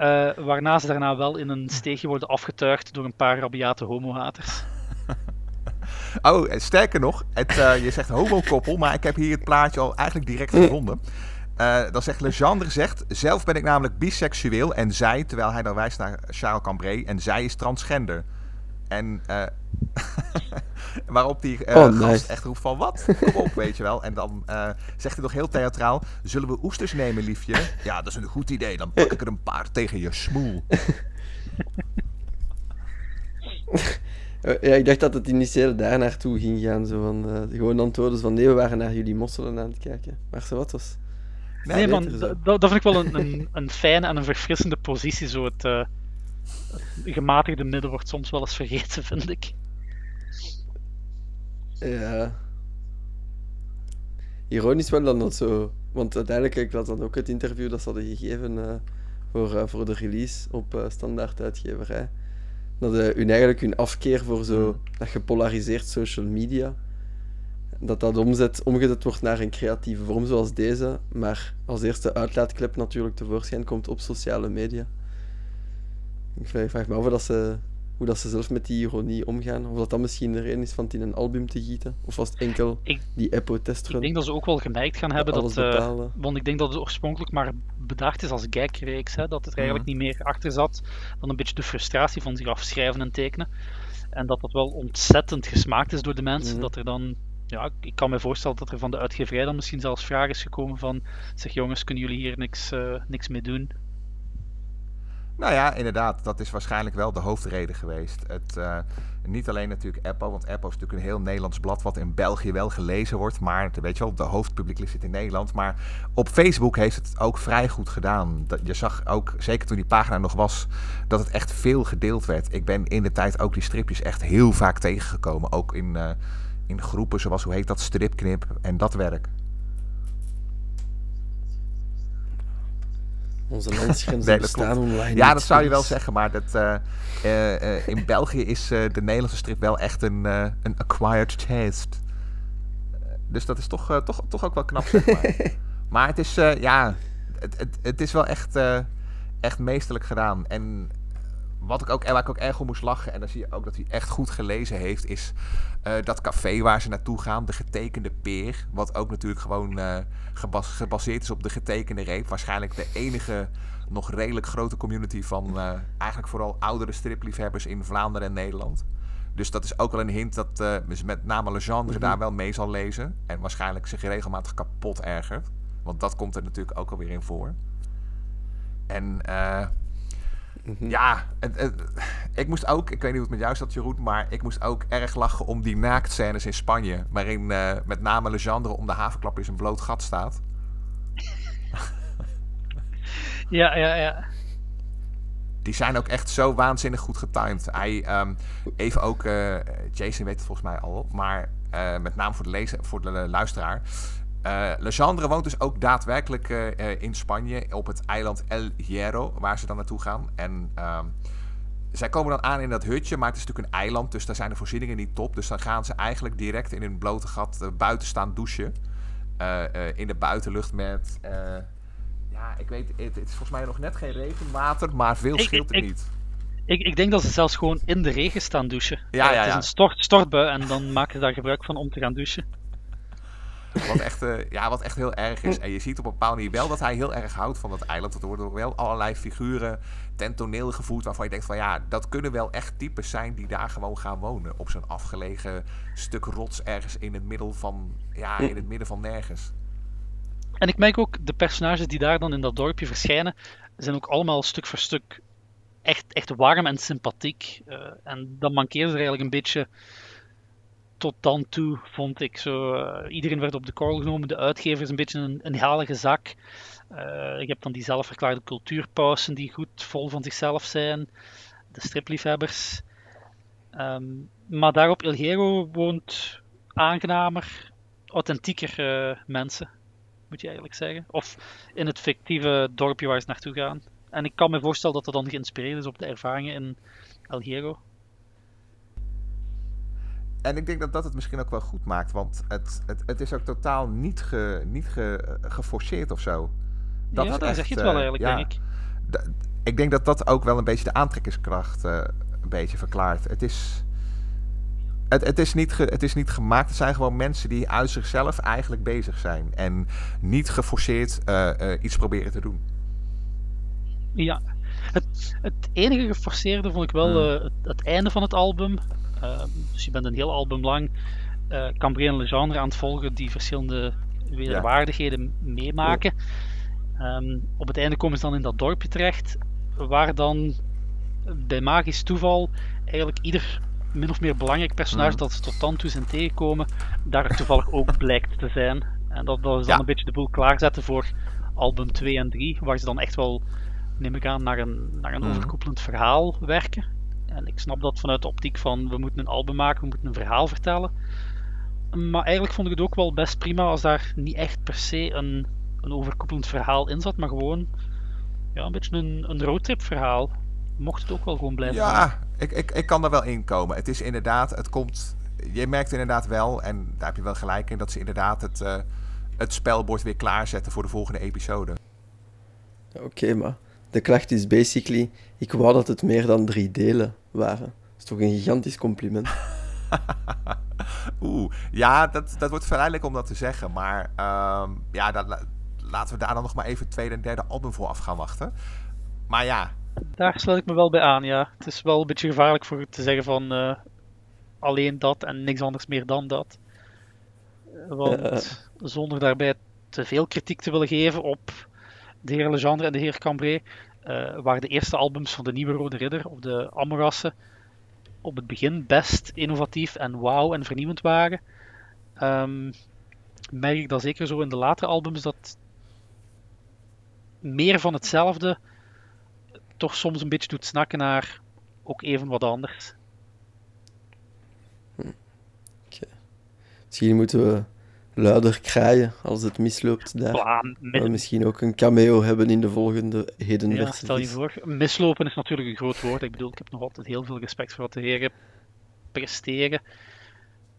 Uh, waarna ze daarna wel in een steegje worden afgetuigd door een paar rabiate homohaters. Oh, sterker nog, het, uh, je zegt homokoppel, maar ik heb hier het plaatje al eigenlijk direct gevonden. Uh, dan zegt Legendre zegt, zelf ben ik namelijk biseksueel en zij, terwijl hij dan wijst naar Charles Cambrai, en zij is transgender. En uh, waarop die uh, oh, gast echt roept van wat? Kom op, weet je wel. En dan zegt hij nog heel theatraal, zullen we oesters nemen, liefje? Ja, dat is een goed idee, dan pak ik er een paar tegen je smoel. Ja, ik dacht dat het initieel daar naartoe ging gaan. Zo van, gewoon antwoorden van nee, we waren naar jullie mosselen aan het kijken. Maar zo wat was. Nee, man, dat, vind ik wel een, een, een, fijne en een verfrissende positie. Zo het, uh, het gematigde midden wordt soms wel eens vergeten, vind ik. Ja. Ironisch wel dan dat zo. Want uiteindelijk, ik las dan ook het interview dat ze hadden gegeven uh, voor, uh, voor de release op uh, standaard uitgeverij. Dat hun eigenlijk hun afkeer voor zo mm. dat gepolariseerd social media dat dat omzet, omgezet wordt naar een creatieve vorm zoals deze, maar als eerste uitlaatklep natuurlijk tevoorschijn komt op sociale media. Ik vraag, me af dat ze hoe dat ze zelf met die ironie omgaan. Of dat dat misschien de reden is van het in een album te gieten. Of was het enkel die Epo-testrun? Ik denk dat ze ook wel gemerkt gaan hebben dat... Uh, want ik denk dat het oorspronkelijk maar bedacht is als gagreeks. Hè, dat het er eigenlijk mhm. niet meer achter zat dan een beetje de frustratie van zich afschrijven en tekenen. En dat dat wel ontzettend gesmaakt is door de mensen. Mhm. Dat er dan ja, ik kan me voorstellen dat er van de uitgeverij dan misschien zelfs vraag is gekomen van zeg jongens, kunnen jullie hier niks, uh, niks mee doen? Nou ja, inderdaad, dat is waarschijnlijk wel de hoofdreden geweest. Het, uh, niet alleen natuurlijk Apple, want Apple is natuurlijk een heel Nederlands blad wat in België wel gelezen wordt, maar weet je wel, de hoofdpubliek zit in Nederland. Maar op Facebook heeft het ook vrij goed gedaan. Dat, je zag ook, zeker toen die pagina nog was, dat het echt veel gedeeld werd. Ik ben in de tijd ook die stripjes echt heel vaak tegengekomen, ook in... Uh, in groepen zoals, hoe heet dat, stripknip en dat werk. Onze landsgrenzen bestaan online Ja, dat zou je wel zeggen, maar dat, uh, uh, in België is de Nederlandse strip wel echt een, een acquired taste. dus dat is toch, toch, toch ook wel knap, zeg maar. maar het is, ja, het, het, het is wel echt, echt meesterlijk gedaan. En wat ik ook, waar ik ook erg om moest lachen, en dan zie je ook dat hij echt goed gelezen heeft, is uh, dat café waar ze naartoe gaan, de getekende peer. Wat ook natuurlijk gewoon uh, gebaseerd is op de getekende reep. Waarschijnlijk de enige nog redelijk grote community van uh, eigenlijk vooral oudere stripliefhebbers in Vlaanderen en Nederland. Dus dat is ook wel een hint dat uh, met name Legendre mm daar wel mee zal lezen. En waarschijnlijk zich regelmatig kapot ergert. Want dat komt er natuurlijk ook alweer in voor. En Mhm. Ja, ik moest ook, ik weet niet hoe het met jou zat Jeroen, maar ik moest ook erg lachen om die naaktscènes in Spanje. Waarin uh, met name Legendre om de havenklap in zijn bloot gat staat. ja, ja, ja. Die zijn ook echt zo waanzinnig goed getimed. Hij, um, even ook, uh, Jason weet het volgens mij al, maar uh, met name voor de, lezer, voor de luisteraar. Uh, Legendre woont dus ook daadwerkelijk uh, in Spanje op het eiland El Hierro, waar ze dan naartoe gaan. En uh, zij komen dan aan in dat hutje, maar het is natuurlijk een eiland, dus daar zijn de voorzieningen niet top. Dus dan gaan ze eigenlijk direct in hun blote gat buiten staan douchen. in de buitenlucht met, ja, ik weet, het, het, is volgens mij nog net geen regenwater, maar veel scheelt er niet. Ik, ik, denk dat ze zelfs gewoon in de regen staan douchen. Ja, ja, ja. Het is een stort, stortbui en dan maken ze daar gebruik van om te gaan douchen. Wat echt, uh, ja, wat echt heel erg is. En je ziet op een bepaalde manier wel dat hij heel erg houdt van dat eiland. Want er worden wel allerlei figuren ten toneel gevoerd waarvan je denkt van ja, dat kunnen wel echt types zijn die daar gewoon gaan wonen. Op zo'n afgelegen stuk rots ergens in het midden van, ja, in het midden van nergens. En ik merk ook, de personages die daar dan in dat dorpje verschijnen, zijn ook allemaal stuk voor stuk echt, echt warm en sympathiek. Uh, en dan mankeert er eigenlijk een beetje tot dan toe vond ik zo. Uh, iedereen werd op de korrel genomen. De uitgever is een beetje een, een zak. Uh, ik heb dan die zelfverklaarde cultuurpausen die goed vol van zichzelf zijn. De stripliefhebbers. Um, maar daar op El Hierro woont aangenamer, authentieker uh, mensen, moet je eigenlijk zeggen. Of in het fictieve dorpje waar ze naartoe gaan. En ik kan me voorstellen dat dat dan geïnspireerd is op de ervaringen in El Hierro. En ik denk dat dat het misschien ook wel goed maakt, want het, het, het is ook totaal niet, ge, niet ge, geforceerd of zo. Dat ja, zeg je het wel eh, eigenlijk, ja, denk ik. Ik denk dat dat ook wel een beetje de aantrekkingskracht uh, een beetje verklaart. Het is, het, het, is niet ge, het is niet gemaakt, het zijn gewoon mensen die uit zichzelf eigenlijk bezig zijn. En niet geforceerd uh, iets proberen te doen. Ja, het, het enige geforceerde vond ik wel hmm. het, het, einde van het album. Ehm, dus je bent een heel album lang uh, Cambrian Legendre aan het volgen die verschillende wederwaardigheden meemaken. Ehm, op het einde komen ze dan in dat dorpje terecht, waar dan bij magisch toeval eigenlijk ieder min of meer belangrijk personage mhm. dat ze tot dan toe zijn tegenkomen, daar toevallig ook blijkt te zijn. En dat, dat is dan een beetje de boel klaarzetten voor album 2 en 3, waar ze dan echt wel, neem ik aan, naar een, naar een mm. overkoepelend verhaal werken. En ik snap dat vanuit de optiek van we moeten een album maken, we moeten een verhaal vertellen. Maar eigenlijk vond ik het ook wel best prima als daar niet echt per se een, een overkoepelend verhaal in zat, maar gewoon ja, een beetje een, een roadtrip verhaal. Mocht het ook wel gewoon blijven. Ja, ik, ik, ik kan er wel in komen. Het is inderdaad, het komt. Je merkt inderdaad wel, en daar heb je wel gelijk in, dat ze inderdaad het, uh, het spelbord weer klaarzetten voor de volgende episode. Oké, maar de klacht is basically, ik wou dat het meer dan drie delen waren. is toch een gigantisch compliment. Oeh, ja, dat, dat wordt verleidelijk om dat te zeggen. Maar ehm, ja, dat, laten we daar dan nog maar even het tweede en derde album voor af gaan wachten. Maar ja. Daar sluit ik me wel bij aan, ja. Het is wel een beetje gevaarlijk voor te zeggen van uh, alleen dat en niks anders meer dan dat. Want zonder daarbij te veel kritiek te willen geven op de heer Legendre en de heer Cambrai, uh, waren de eerste albums van de Nieuwe Rode Ridder, of de Amorassen, op het begin best innovatief en wauw en vernieuwend waren. Um, merk ik dat zeker zo in de latere albums dat meer van hetzelfde toch soms een beetje doet snakken naar ook even wat anders. Hm. Misschien moeten we luider kraaien als het misloopt daar. Misschien ook een cameo hebben in de volgende heden ja, stel je voor. Mislopen is natuurlijk een groot woord. Ik bedoel, ik heb nog altijd heel veel respect voor wat de heren presteren.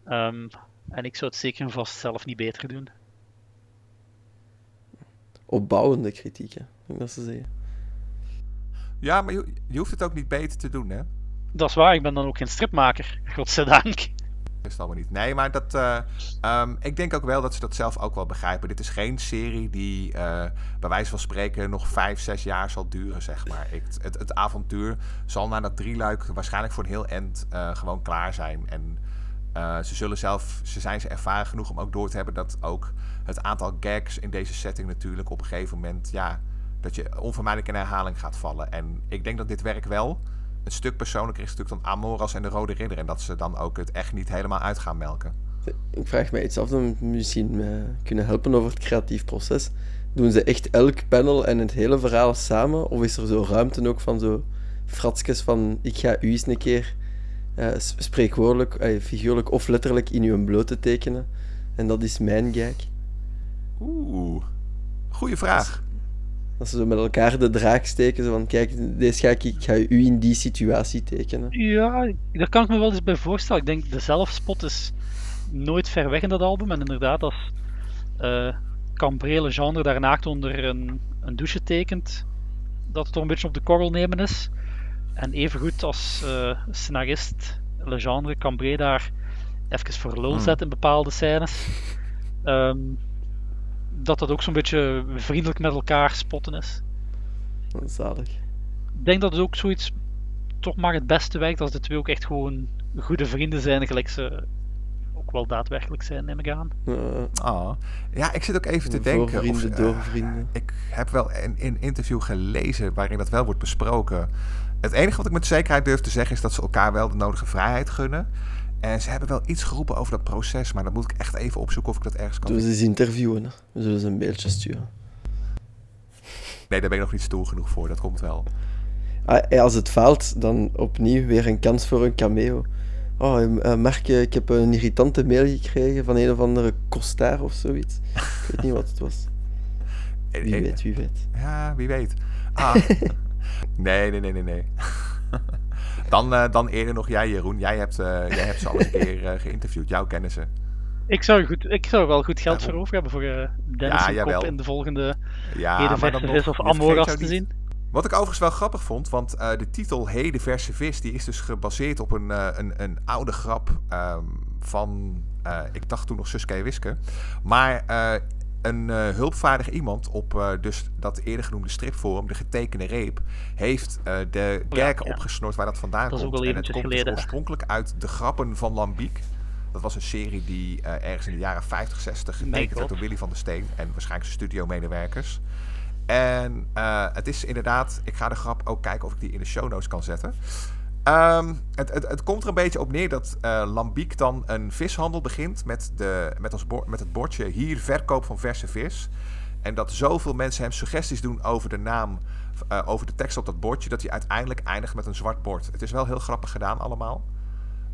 Um, en ik zou het zeker en vast zelf niet beter doen. Opbouwende kritiek, hè? dat ze zeggen. Ja, maar je, je hoeft het ook niet beter te doen, hè? Dat is waar, ik ben dan ook geen stripmaker, godzijdank is het niet. Nee, maar dat, uh, um, ik denk ook wel dat ze dat zelf ook wel begrijpen. Dit is geen serie die uh, bij wijze van spreken nog vijf, zes jaar zal duren, zeg maar. Ik, het, het avontuur zal na dat drieluik waarschijnlijk voor een heel end uh, gewoon klaar zijn. En ze zullen zelf, ze zijn ze ervaren genoeg om ook door te hebben dat ook het aantal gags in deze setting natuurlijk op een gegeven moment, ja, dat je onvermijdelijk in herhaling gaat vallen. En ik denk dat dit werk wel een stuk persoonlijker is natuurlijk dan Amoras en de Rode Ridder. En dat ze dan ook het echt niet helemaal uit gaan melken. Ik vraag me iets af, dan misschien uh, kunnen helpen over het creatief proces. Doen ze echt elk panel en het hele verhaal samen? Of is er zo ruimte ook van zo fratsjes van ik ga u eens een keer uh, spreekwoordelijk, uh, figuurlijk of letterlijk in uw blote tekenen. En dat is mijn gag. Oeh, goede vraag. Dat ze zo met elkaar de draak steken. Zo van, kijk, deze ga ik, ik ga u in die situatie tekenen. Ja, daar kan ik me wel eens bij voorstellen. Ik denk, de zelfspot is nooit ver weg in dat album. En inderdaad, als uh, Cambrele genre daarnaakt onder een, een douche tekent, dat het toch een beetje op de korrel nemen is. En evengoed als uh, scenarist Legendre Cambré daar even voor lul hmm. zet in bepaalde scènes. Um, dat dat ook zo'n beetje vriendelijk met elkaar spotten is. Zalig. Ik denk dat het ook zoiets toch maar het beste werkt als de twee ook echt gewoon goede vrienden zijn, gelijk ze ook wel daadwerkelijk zijn, neem ik aan. Uh, Ja, ik zit ook even te denken. Vrienden, of, door vrienden. ik heb wel een, een interview gelezen waarin dat wel wordt besproken. Het enige wat ik met zekerheid durf te zeggen is dat ze elkaar wel de nodige vrijheid gunnen. En ze hebben wel iets geroepen over dat proces, maar dat moet ik echt even opzoeken of ik dat ergens kan. Doe ze eens interviewen. We zullen ze een mailtje sturen. Nee, daar ben ik nog niet stoel genoeg voor. Dat komt wel. Ah, als het faalt, dan opnieuw weer een kans voor een cameo. Oh, uh, Mark, ik heb een irritante mail gekregen van een of andere kostaar of zoiets. Ik weet niet wat het was. Wie weet, wie weet. Ja, wie weet. Ah. nee, nee, nee, nee, nee. Dan, uh, dan eerder nog jij, Jeroen. Jij hebt, uh, jij hebt ze al een keer uh, geïnterviewd. Jouw kennissen. Ik zou, goed, ik zou wel goed geld voor over hebben voor Dennis ja, Kop in de volgende ja, Vis of Amoras te zien. Wat ik overigens wel grappig vond, want de titel Heden Verse Vis... die is dus gebaseerd op een, een, een oude grap um, van... ik dacht toen nog Suske Wiske. Maar een uh, hulpvaardig iemand op uh, dus dat eerder genoemde stripforum, de getekende reep, heeft uh, de gag ja, opgesnord waar dat vandaan dat komt. en het komt dus oorspronkelijk uit de grappen van Lambiek. Dat was een serie die ergens in de jaren 50, 60 getekend werd door Willy van der Steen en waarschijnlijk zijn studio-medewerkers. En het is inderdaad, ik ga de grap ook kijken of ik die in de show notes kan zetten. Um, het, het, het, komt er een beetje op neer dat uh, Lambiek dan een vishandel begint met, de, met, met het bordje hier verkoop van verse vis. En dat zoveel mensen hem suggesties doen over de naam, uh, over de tekst op dat bordje, dat hij uiteindelijk eindigt met een zwart bord. Het is wel heel grappig gedaan allemaal.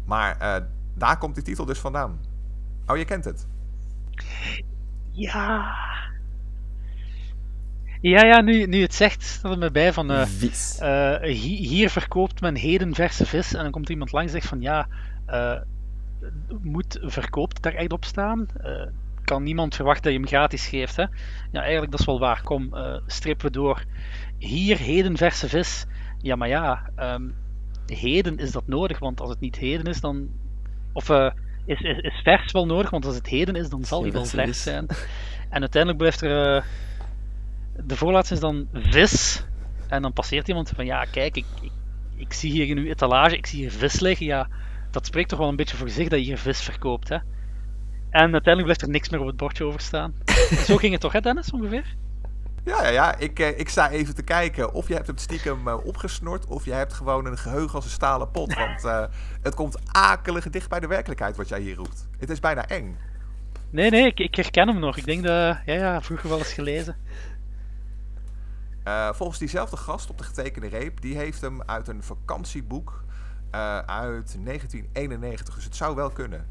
Maar uh, daar komt die titel dus vandaan. Oh, je kent het? Ja, ja, ja nu, nu het zegt, staat er me bij van... Uh, uh, hier verkoopt men heden verse vis. En dan komt iemand langs en zegt van ja... Uh, moet verkoopt daar echt op staan? kan niemand verwachten dat je hem gratis geeft, hè? Ja, eigenlijk dat is wel waar. Kom, strepen we door. Hier heden verse vis. Ja, maar ja... Um, heden is dat nodig, want als het niet heden is, dan. Of is, is, is vers wel nodig, want als het heden is, dan zal hij wel vers zijn. En uiteindelijk blijft er. De voorlaatste is dan vis. En dan passeert iemand van ja, kijk, ik, ik, ik zie hier in uw etalage, ik zie hier vis liggen. Ja, dat spreekt toch wel een beetje voor zich dat je hier vis verkoopt, hè? En uiteindelijk blijft er niks meer op het bordje over staan. Zo ging het toch, hè, Dennis, ongeveer? Ja, ja, ja. Ik, eh, ik sta even te kijken of je hebt het stiekem uh, opgesnort of je hebt gewoon een geheugen als een stalen pot. Want uh, het komt akelig dicht bij de werkelijkheid wat jij hier roept. Het is bijna eng. Nee, nee, ik, ik herken hem nog. Ik denk dat, ja, ja, vroeger wel eens gelezen. Uh, volgens diezelfde gast op de getekende reep, die heeft hem uit een vakantieboek uh, uit 1991. Dus het zou wel kunnen.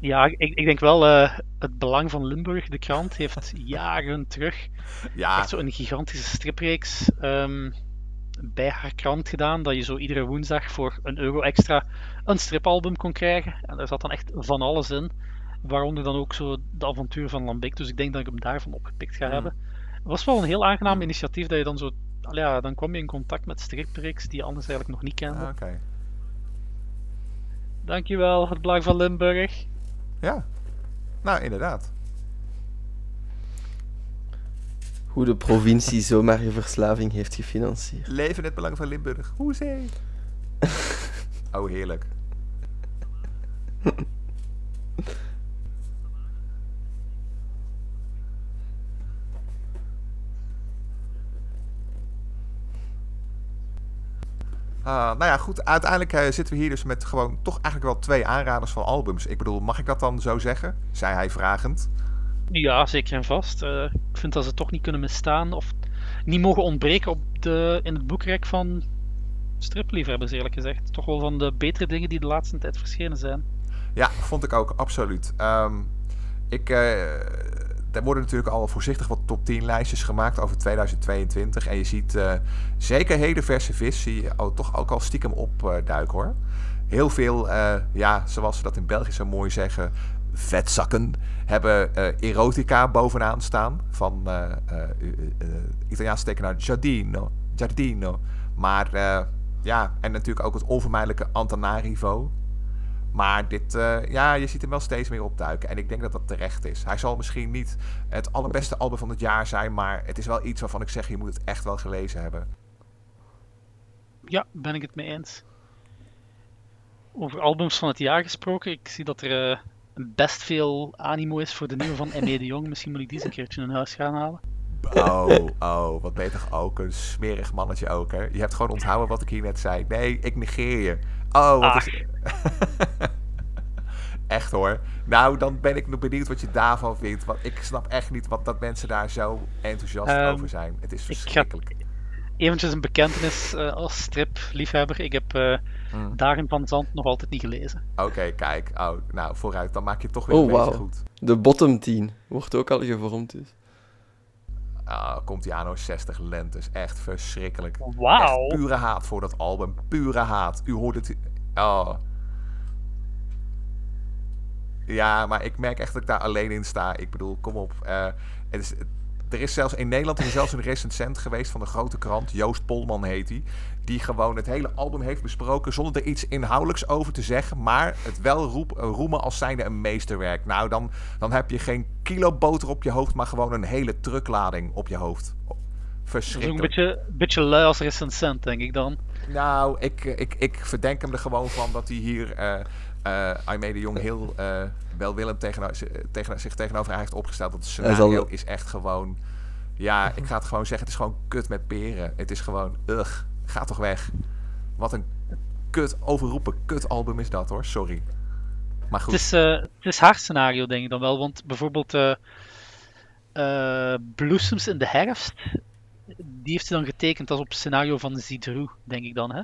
Ja, ik, ik denk wel uh, het belang van Limburg, de krant, heeft jaren terug ja. echt zo'n gigantische stripreeks um, bij haar krant gedaan. Dat je zo iedere woensdag voor een euro extra een stripalbum kon krijgen. En daar zat dan echt van alles in. Waaronder dan ook zo de avontuur van Lambic. Dus ik denk dat ik hem daarvan opgepikt ga mm. hebben. Het was wel een heel aangenaam initiatief dat je dan zo. Ja, dan kwam je in contact met stripreeks die je anders eigenlijk nog niet kende. Ah, okay. Dankjewel, het Belang van Limburg. Ja, nou inderdaad. Hoe de provincie zomaar je verslaving heeft gefinancierd. Leven het belang van Limburg. Hoezee. oh, heerlijk. Nou ja, goed. Uiteindelijk uh, zitten we hier dus met gewoon toch eigenlijk wel twee aanraders van albums. Ik bedoel, mag ik dat dan zo zeggen? Zei hij vragend. Ja, zeker en vast. Uh, ik vind dat ze toch niet kunnen misstaan of niet mogen ontbreken op de, in het boekrek van stripliefhebbers, eerlijk gezegd. Toch wel van de betere dingen die de laatste tijd verschenen zijn. Ja, vond ik ook, absoluut. Um, ik er worden natuurlijk al voorzichtig wat top 10 lijstjes gemaakt over 2022. En je ziet uh, zeker hele verse vis zie je toch ook al stiekem opduiken hoor. Heel veel, uh, ja, zoals ze dat in België zo mooi zeggen, vetzakken hebben uh, erotica bovenaan staan. Van Italiaanse tekenaar Giardino. Giardino. Maar ja, en natuurlijk ook het onvermijdelijke Antanarivo. Maar dit, uh, ja, je ziet hem wel steeds meer opduiken. En ik denk dat dat terecht is. Hij zal misschien niet het allerbeste album van het jaar zijn. Maar het is wel iets waarvan ik zeg, je moet het echt wel gelezen hebben. Ja, ben ik het mee eens. Over albums van het jaar gesproken. Ik zie dat er uh, best veel animo is voor de nieuwe van M.E. de Jong. Misschien moet ik die eens een keertje in huis gaan halen. Oh, oh, wat beter ook. Een smerig mannetje ook, hè? Je hebt gewoon onthouden wat ik hier net zei. Nee, ik negeer je. Oh, wat is... echt hoor. Nou, dan ben ik nog benieuwd wat je daarvan vindt. Want ik snap echt niet wat dat mensen daar zo enthousiast um, over zijn. Het is verschrikkelijk. Eventjes een bekentenis uh, als stripliefhebber. Ik heb uh, mm. Daarin van Zand nog altijd niet gelezen. Oké, okay, kijk. Oh, nou, vooruit. Dan maak je het toch weer oh, een wow. beetje goed. De bottom 10 wordt ook al gevormd dus. Uh, komt die anno 60 lentes. Echt verschrikkelijk. Wauw. Pure haat voor dat album. Pure haat. U hoort het. Oh. Ja, maar ik merk echt dat ik daar alleen in sta. Ik bedoel, kom op. Uh, het is, er is zelfs in Nederland er is zelfs een recensent geweest van een grote krant. Joost Polman heet hij. Die gewoon het hele album heeft besproken zonder er iets inhoudelijks over te zeggen. Maar het wel roep, roemen als zijnde een meesterwerk. Nou, dan, dan heb je geen kilo boter op je hoofd, maar gewoon een hele trucklading op je hoofd. Verschrikkelijk. Dat is een beetje, beetje lui als recensent, denk ik dan. Nou, ik, ik, ik verdenk hem er gewoon van dat hij hier... Uh, uh, Aimee de Jong heel uh, welwillend tegen, tegen, zich tegenover heeft opgesteld. Dat het scenario is echt gewoon... Ja, ik ga het gewoon zeggen. Het is gewoon kut met peren. Het is gewoon... Ugh, ga toch weg. Wat een kut, overroepen kut album is dat hoor. Sorry. Maar goed. Het is, uh, het is haar scenario denk ik dan wel. Want bijvoorbeeld uh, Bloesems in de herfst. Die heeft ze dan getekend als op scenario van Zidru, denk ik dan. Hè?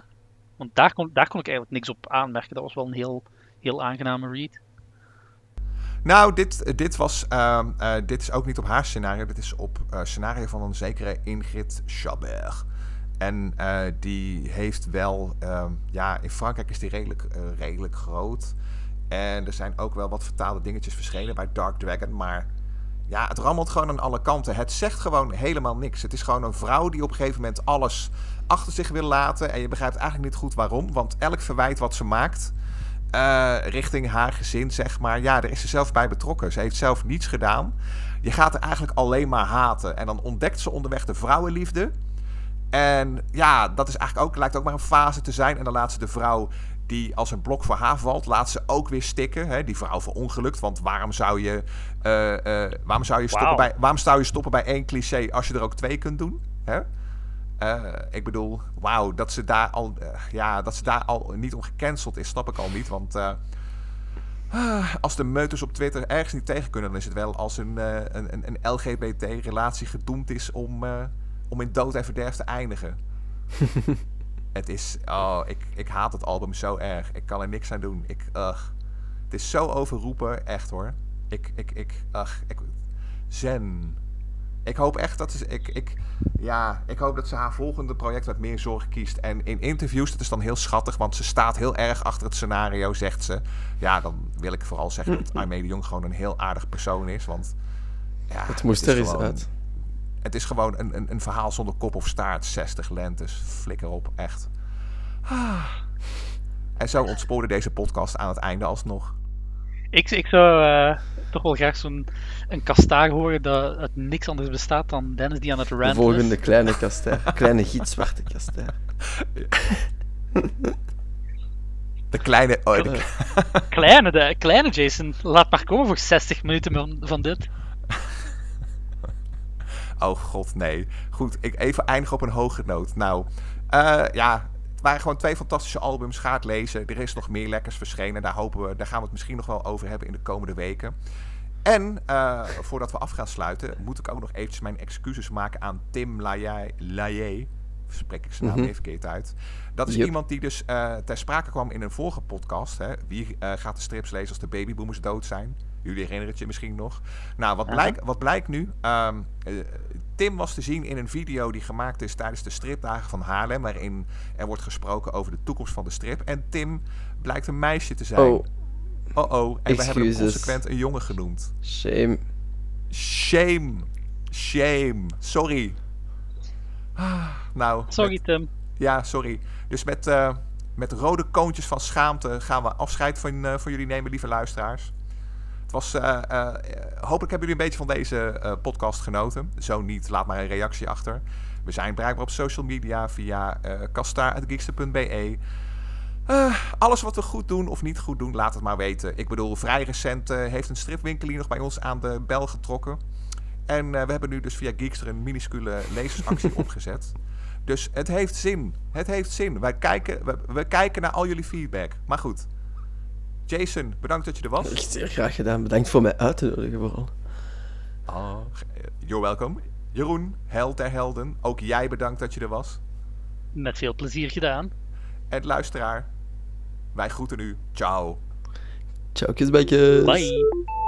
Want daar kon, daar kon ik eigenlijk niks op aanmerken. Dat was wel een heel heel aangename read. Nou, dit, dit, was, uh, uh, dit is ook niet op haar scenario. Dit is op uh, scenario van een zekere Ingrid Chabert. En die heeft wel... Ehm, ja, in Frankrijk is die redelijk, redelijk groot. En er zijn ook wel wat vertaalde dingetjes verschenen bij Dark Dragon. Maar ja, het rammelt gewoon aan alle kanten. Het zegt gewoon helemaal niks. Het is gewoon een vrouw die op een gegeven moment alles achter zich wil laten. En je begrijpt eigenlijk niet goed waarom. Want elk verwijt wat ze maakt. Uh, richting haar gezin, zeg maar. Ja, daar is ze zelf bij betrokken. Ze heeft zelf niets gedaan. Je gaat er eigenlijk alleen maar haten. En dan ontdekt ze onderweg de vrouwenliefde. En ja, dat is eigenlijk ook, lijkt ook maar een fase te zijn. En dan laat ze de vrouw die als een blok voor haar valt, laat ze ook weer stikken. Hè? Die vrouw verongelukt. Want waarom zou je, uh, uh, waarom zou je, stoppen, bij, waarom zou je stoppen bij één cliché als je er ook twee kunt doen? Hè? Uh, ik bedoel, wauw, dat ze daar al, ja, dat ze daar al niet om gecanceld is, snap ik al niet. Want als de meuters op Twitter ergens niet tegen kunnen, dan is het wel als een, een, een, LGBT-relatie gedoemd is om, om in dood en verderf te eindigen. Het is. Oh, ik, ik haat het album zo erg. Ik kan er niks aan doen. Ik. Ugh. Het is zo overroepen, echt hoor. Ik. Ik. Ik. Ugh. Ik, zen. Ik hoop echt dat ze. Ik, ik, ja, ik hoop dat ze haar volgende project met meer zorg kiest. En in interviews, dat is dan heel schattig, want ze staat heel erg achter het scenario, zegt ze. Ja, dan wil ik vooral zeggen dat Aimee de Jong gewoon een heel aardig persoon is. Want. Ja, het moest er eens uit. Het is gewoon een, een, een verhaal zonder kop of staart. 60 lentes. Flikker op, echt. Ah. En zo ontspoorde deze podcast aan het einde alsnog. Ik, ik zou uh, toch wel graag zo'n een kastaar horen dat het niks anders bestaat dan Dennis die aan het ranten De volgende kleine kastaar. kleine gietzwarte kastaar. De kleine... Oh, de... kleine, de kleine Jason. Laat maar komen voor 60 minuten van, van dit. Oh god, nee. Goed, ik even eindigen op een hoge noot. Nou, uh, ja, waren gewoon twee fantastische albums. Ga het lezen. Er is nog meer lekkers verschenen. Daar, hopen we, daar gaan we het misschien nog wel over hebben in de komende weken. En uh, voordat we af gaan sluiten, moet ik ook nog eventjes mijn excuses maken aan Tim Laye. Spreek ik zijn naam mm even verkeerd uit. Dat is iemand die dus uh, ter sprake kwam in een vorige podcast. Hè. Wie uh, gaat de strips lezen als de babyboomers dood zijn? Jullie herinneren het je misschien nog. Nou, wat, blijkt, wat blijkt nu? Um, Tim was te zien in een video die gemaakt is tijdens de stripdagen van Haarlem. Waarin er wordt gesproken over de toekomst van de strip. En Tim blijkt een meisje te zijn. Oh. Oh oh. En we hebben hem consequent een jongen genoemd. Shame. Shame. Shame. Sorry. Ah, nou. Sorry, Tim. Ja, sorry. Dus met, uh, met rode koontjes van schaamte gaan we afscheid van, uh, van jullie nemen, lieve luisteraars was, uh, uh, hopelijk hebben jullie een beetje van deze uh, podcast genoten. Zo niet, laat maar een reactie achter. We zijn bereikbaar op social media via kastaar.geekster.be. alles wat we goed doen of niet goed doen, laat het maar weten. Ik bedoel, vrij recent heeft een stripwinkel hier nog bij ons aan de bel getrokken. En we hebben nu dus via Geekster een minuscule lezersactie opgezet. Dus het heeft zin. Het heeft zin. Wij kijken, we, we kijken naar al jullie feedback. Maar goed, Jason, bedankt dat je er was. Echt zeer graag gedaan. Bedankt voor mij uit te nodigen vooral. Oh, you're welcome. Jeroen, held der helden. Ook jij bedankt dat je er was. Met veel plezier gedaan. En luisteraar, wij groeten u. Ciao. Ciao, kusbijtjes. Bye.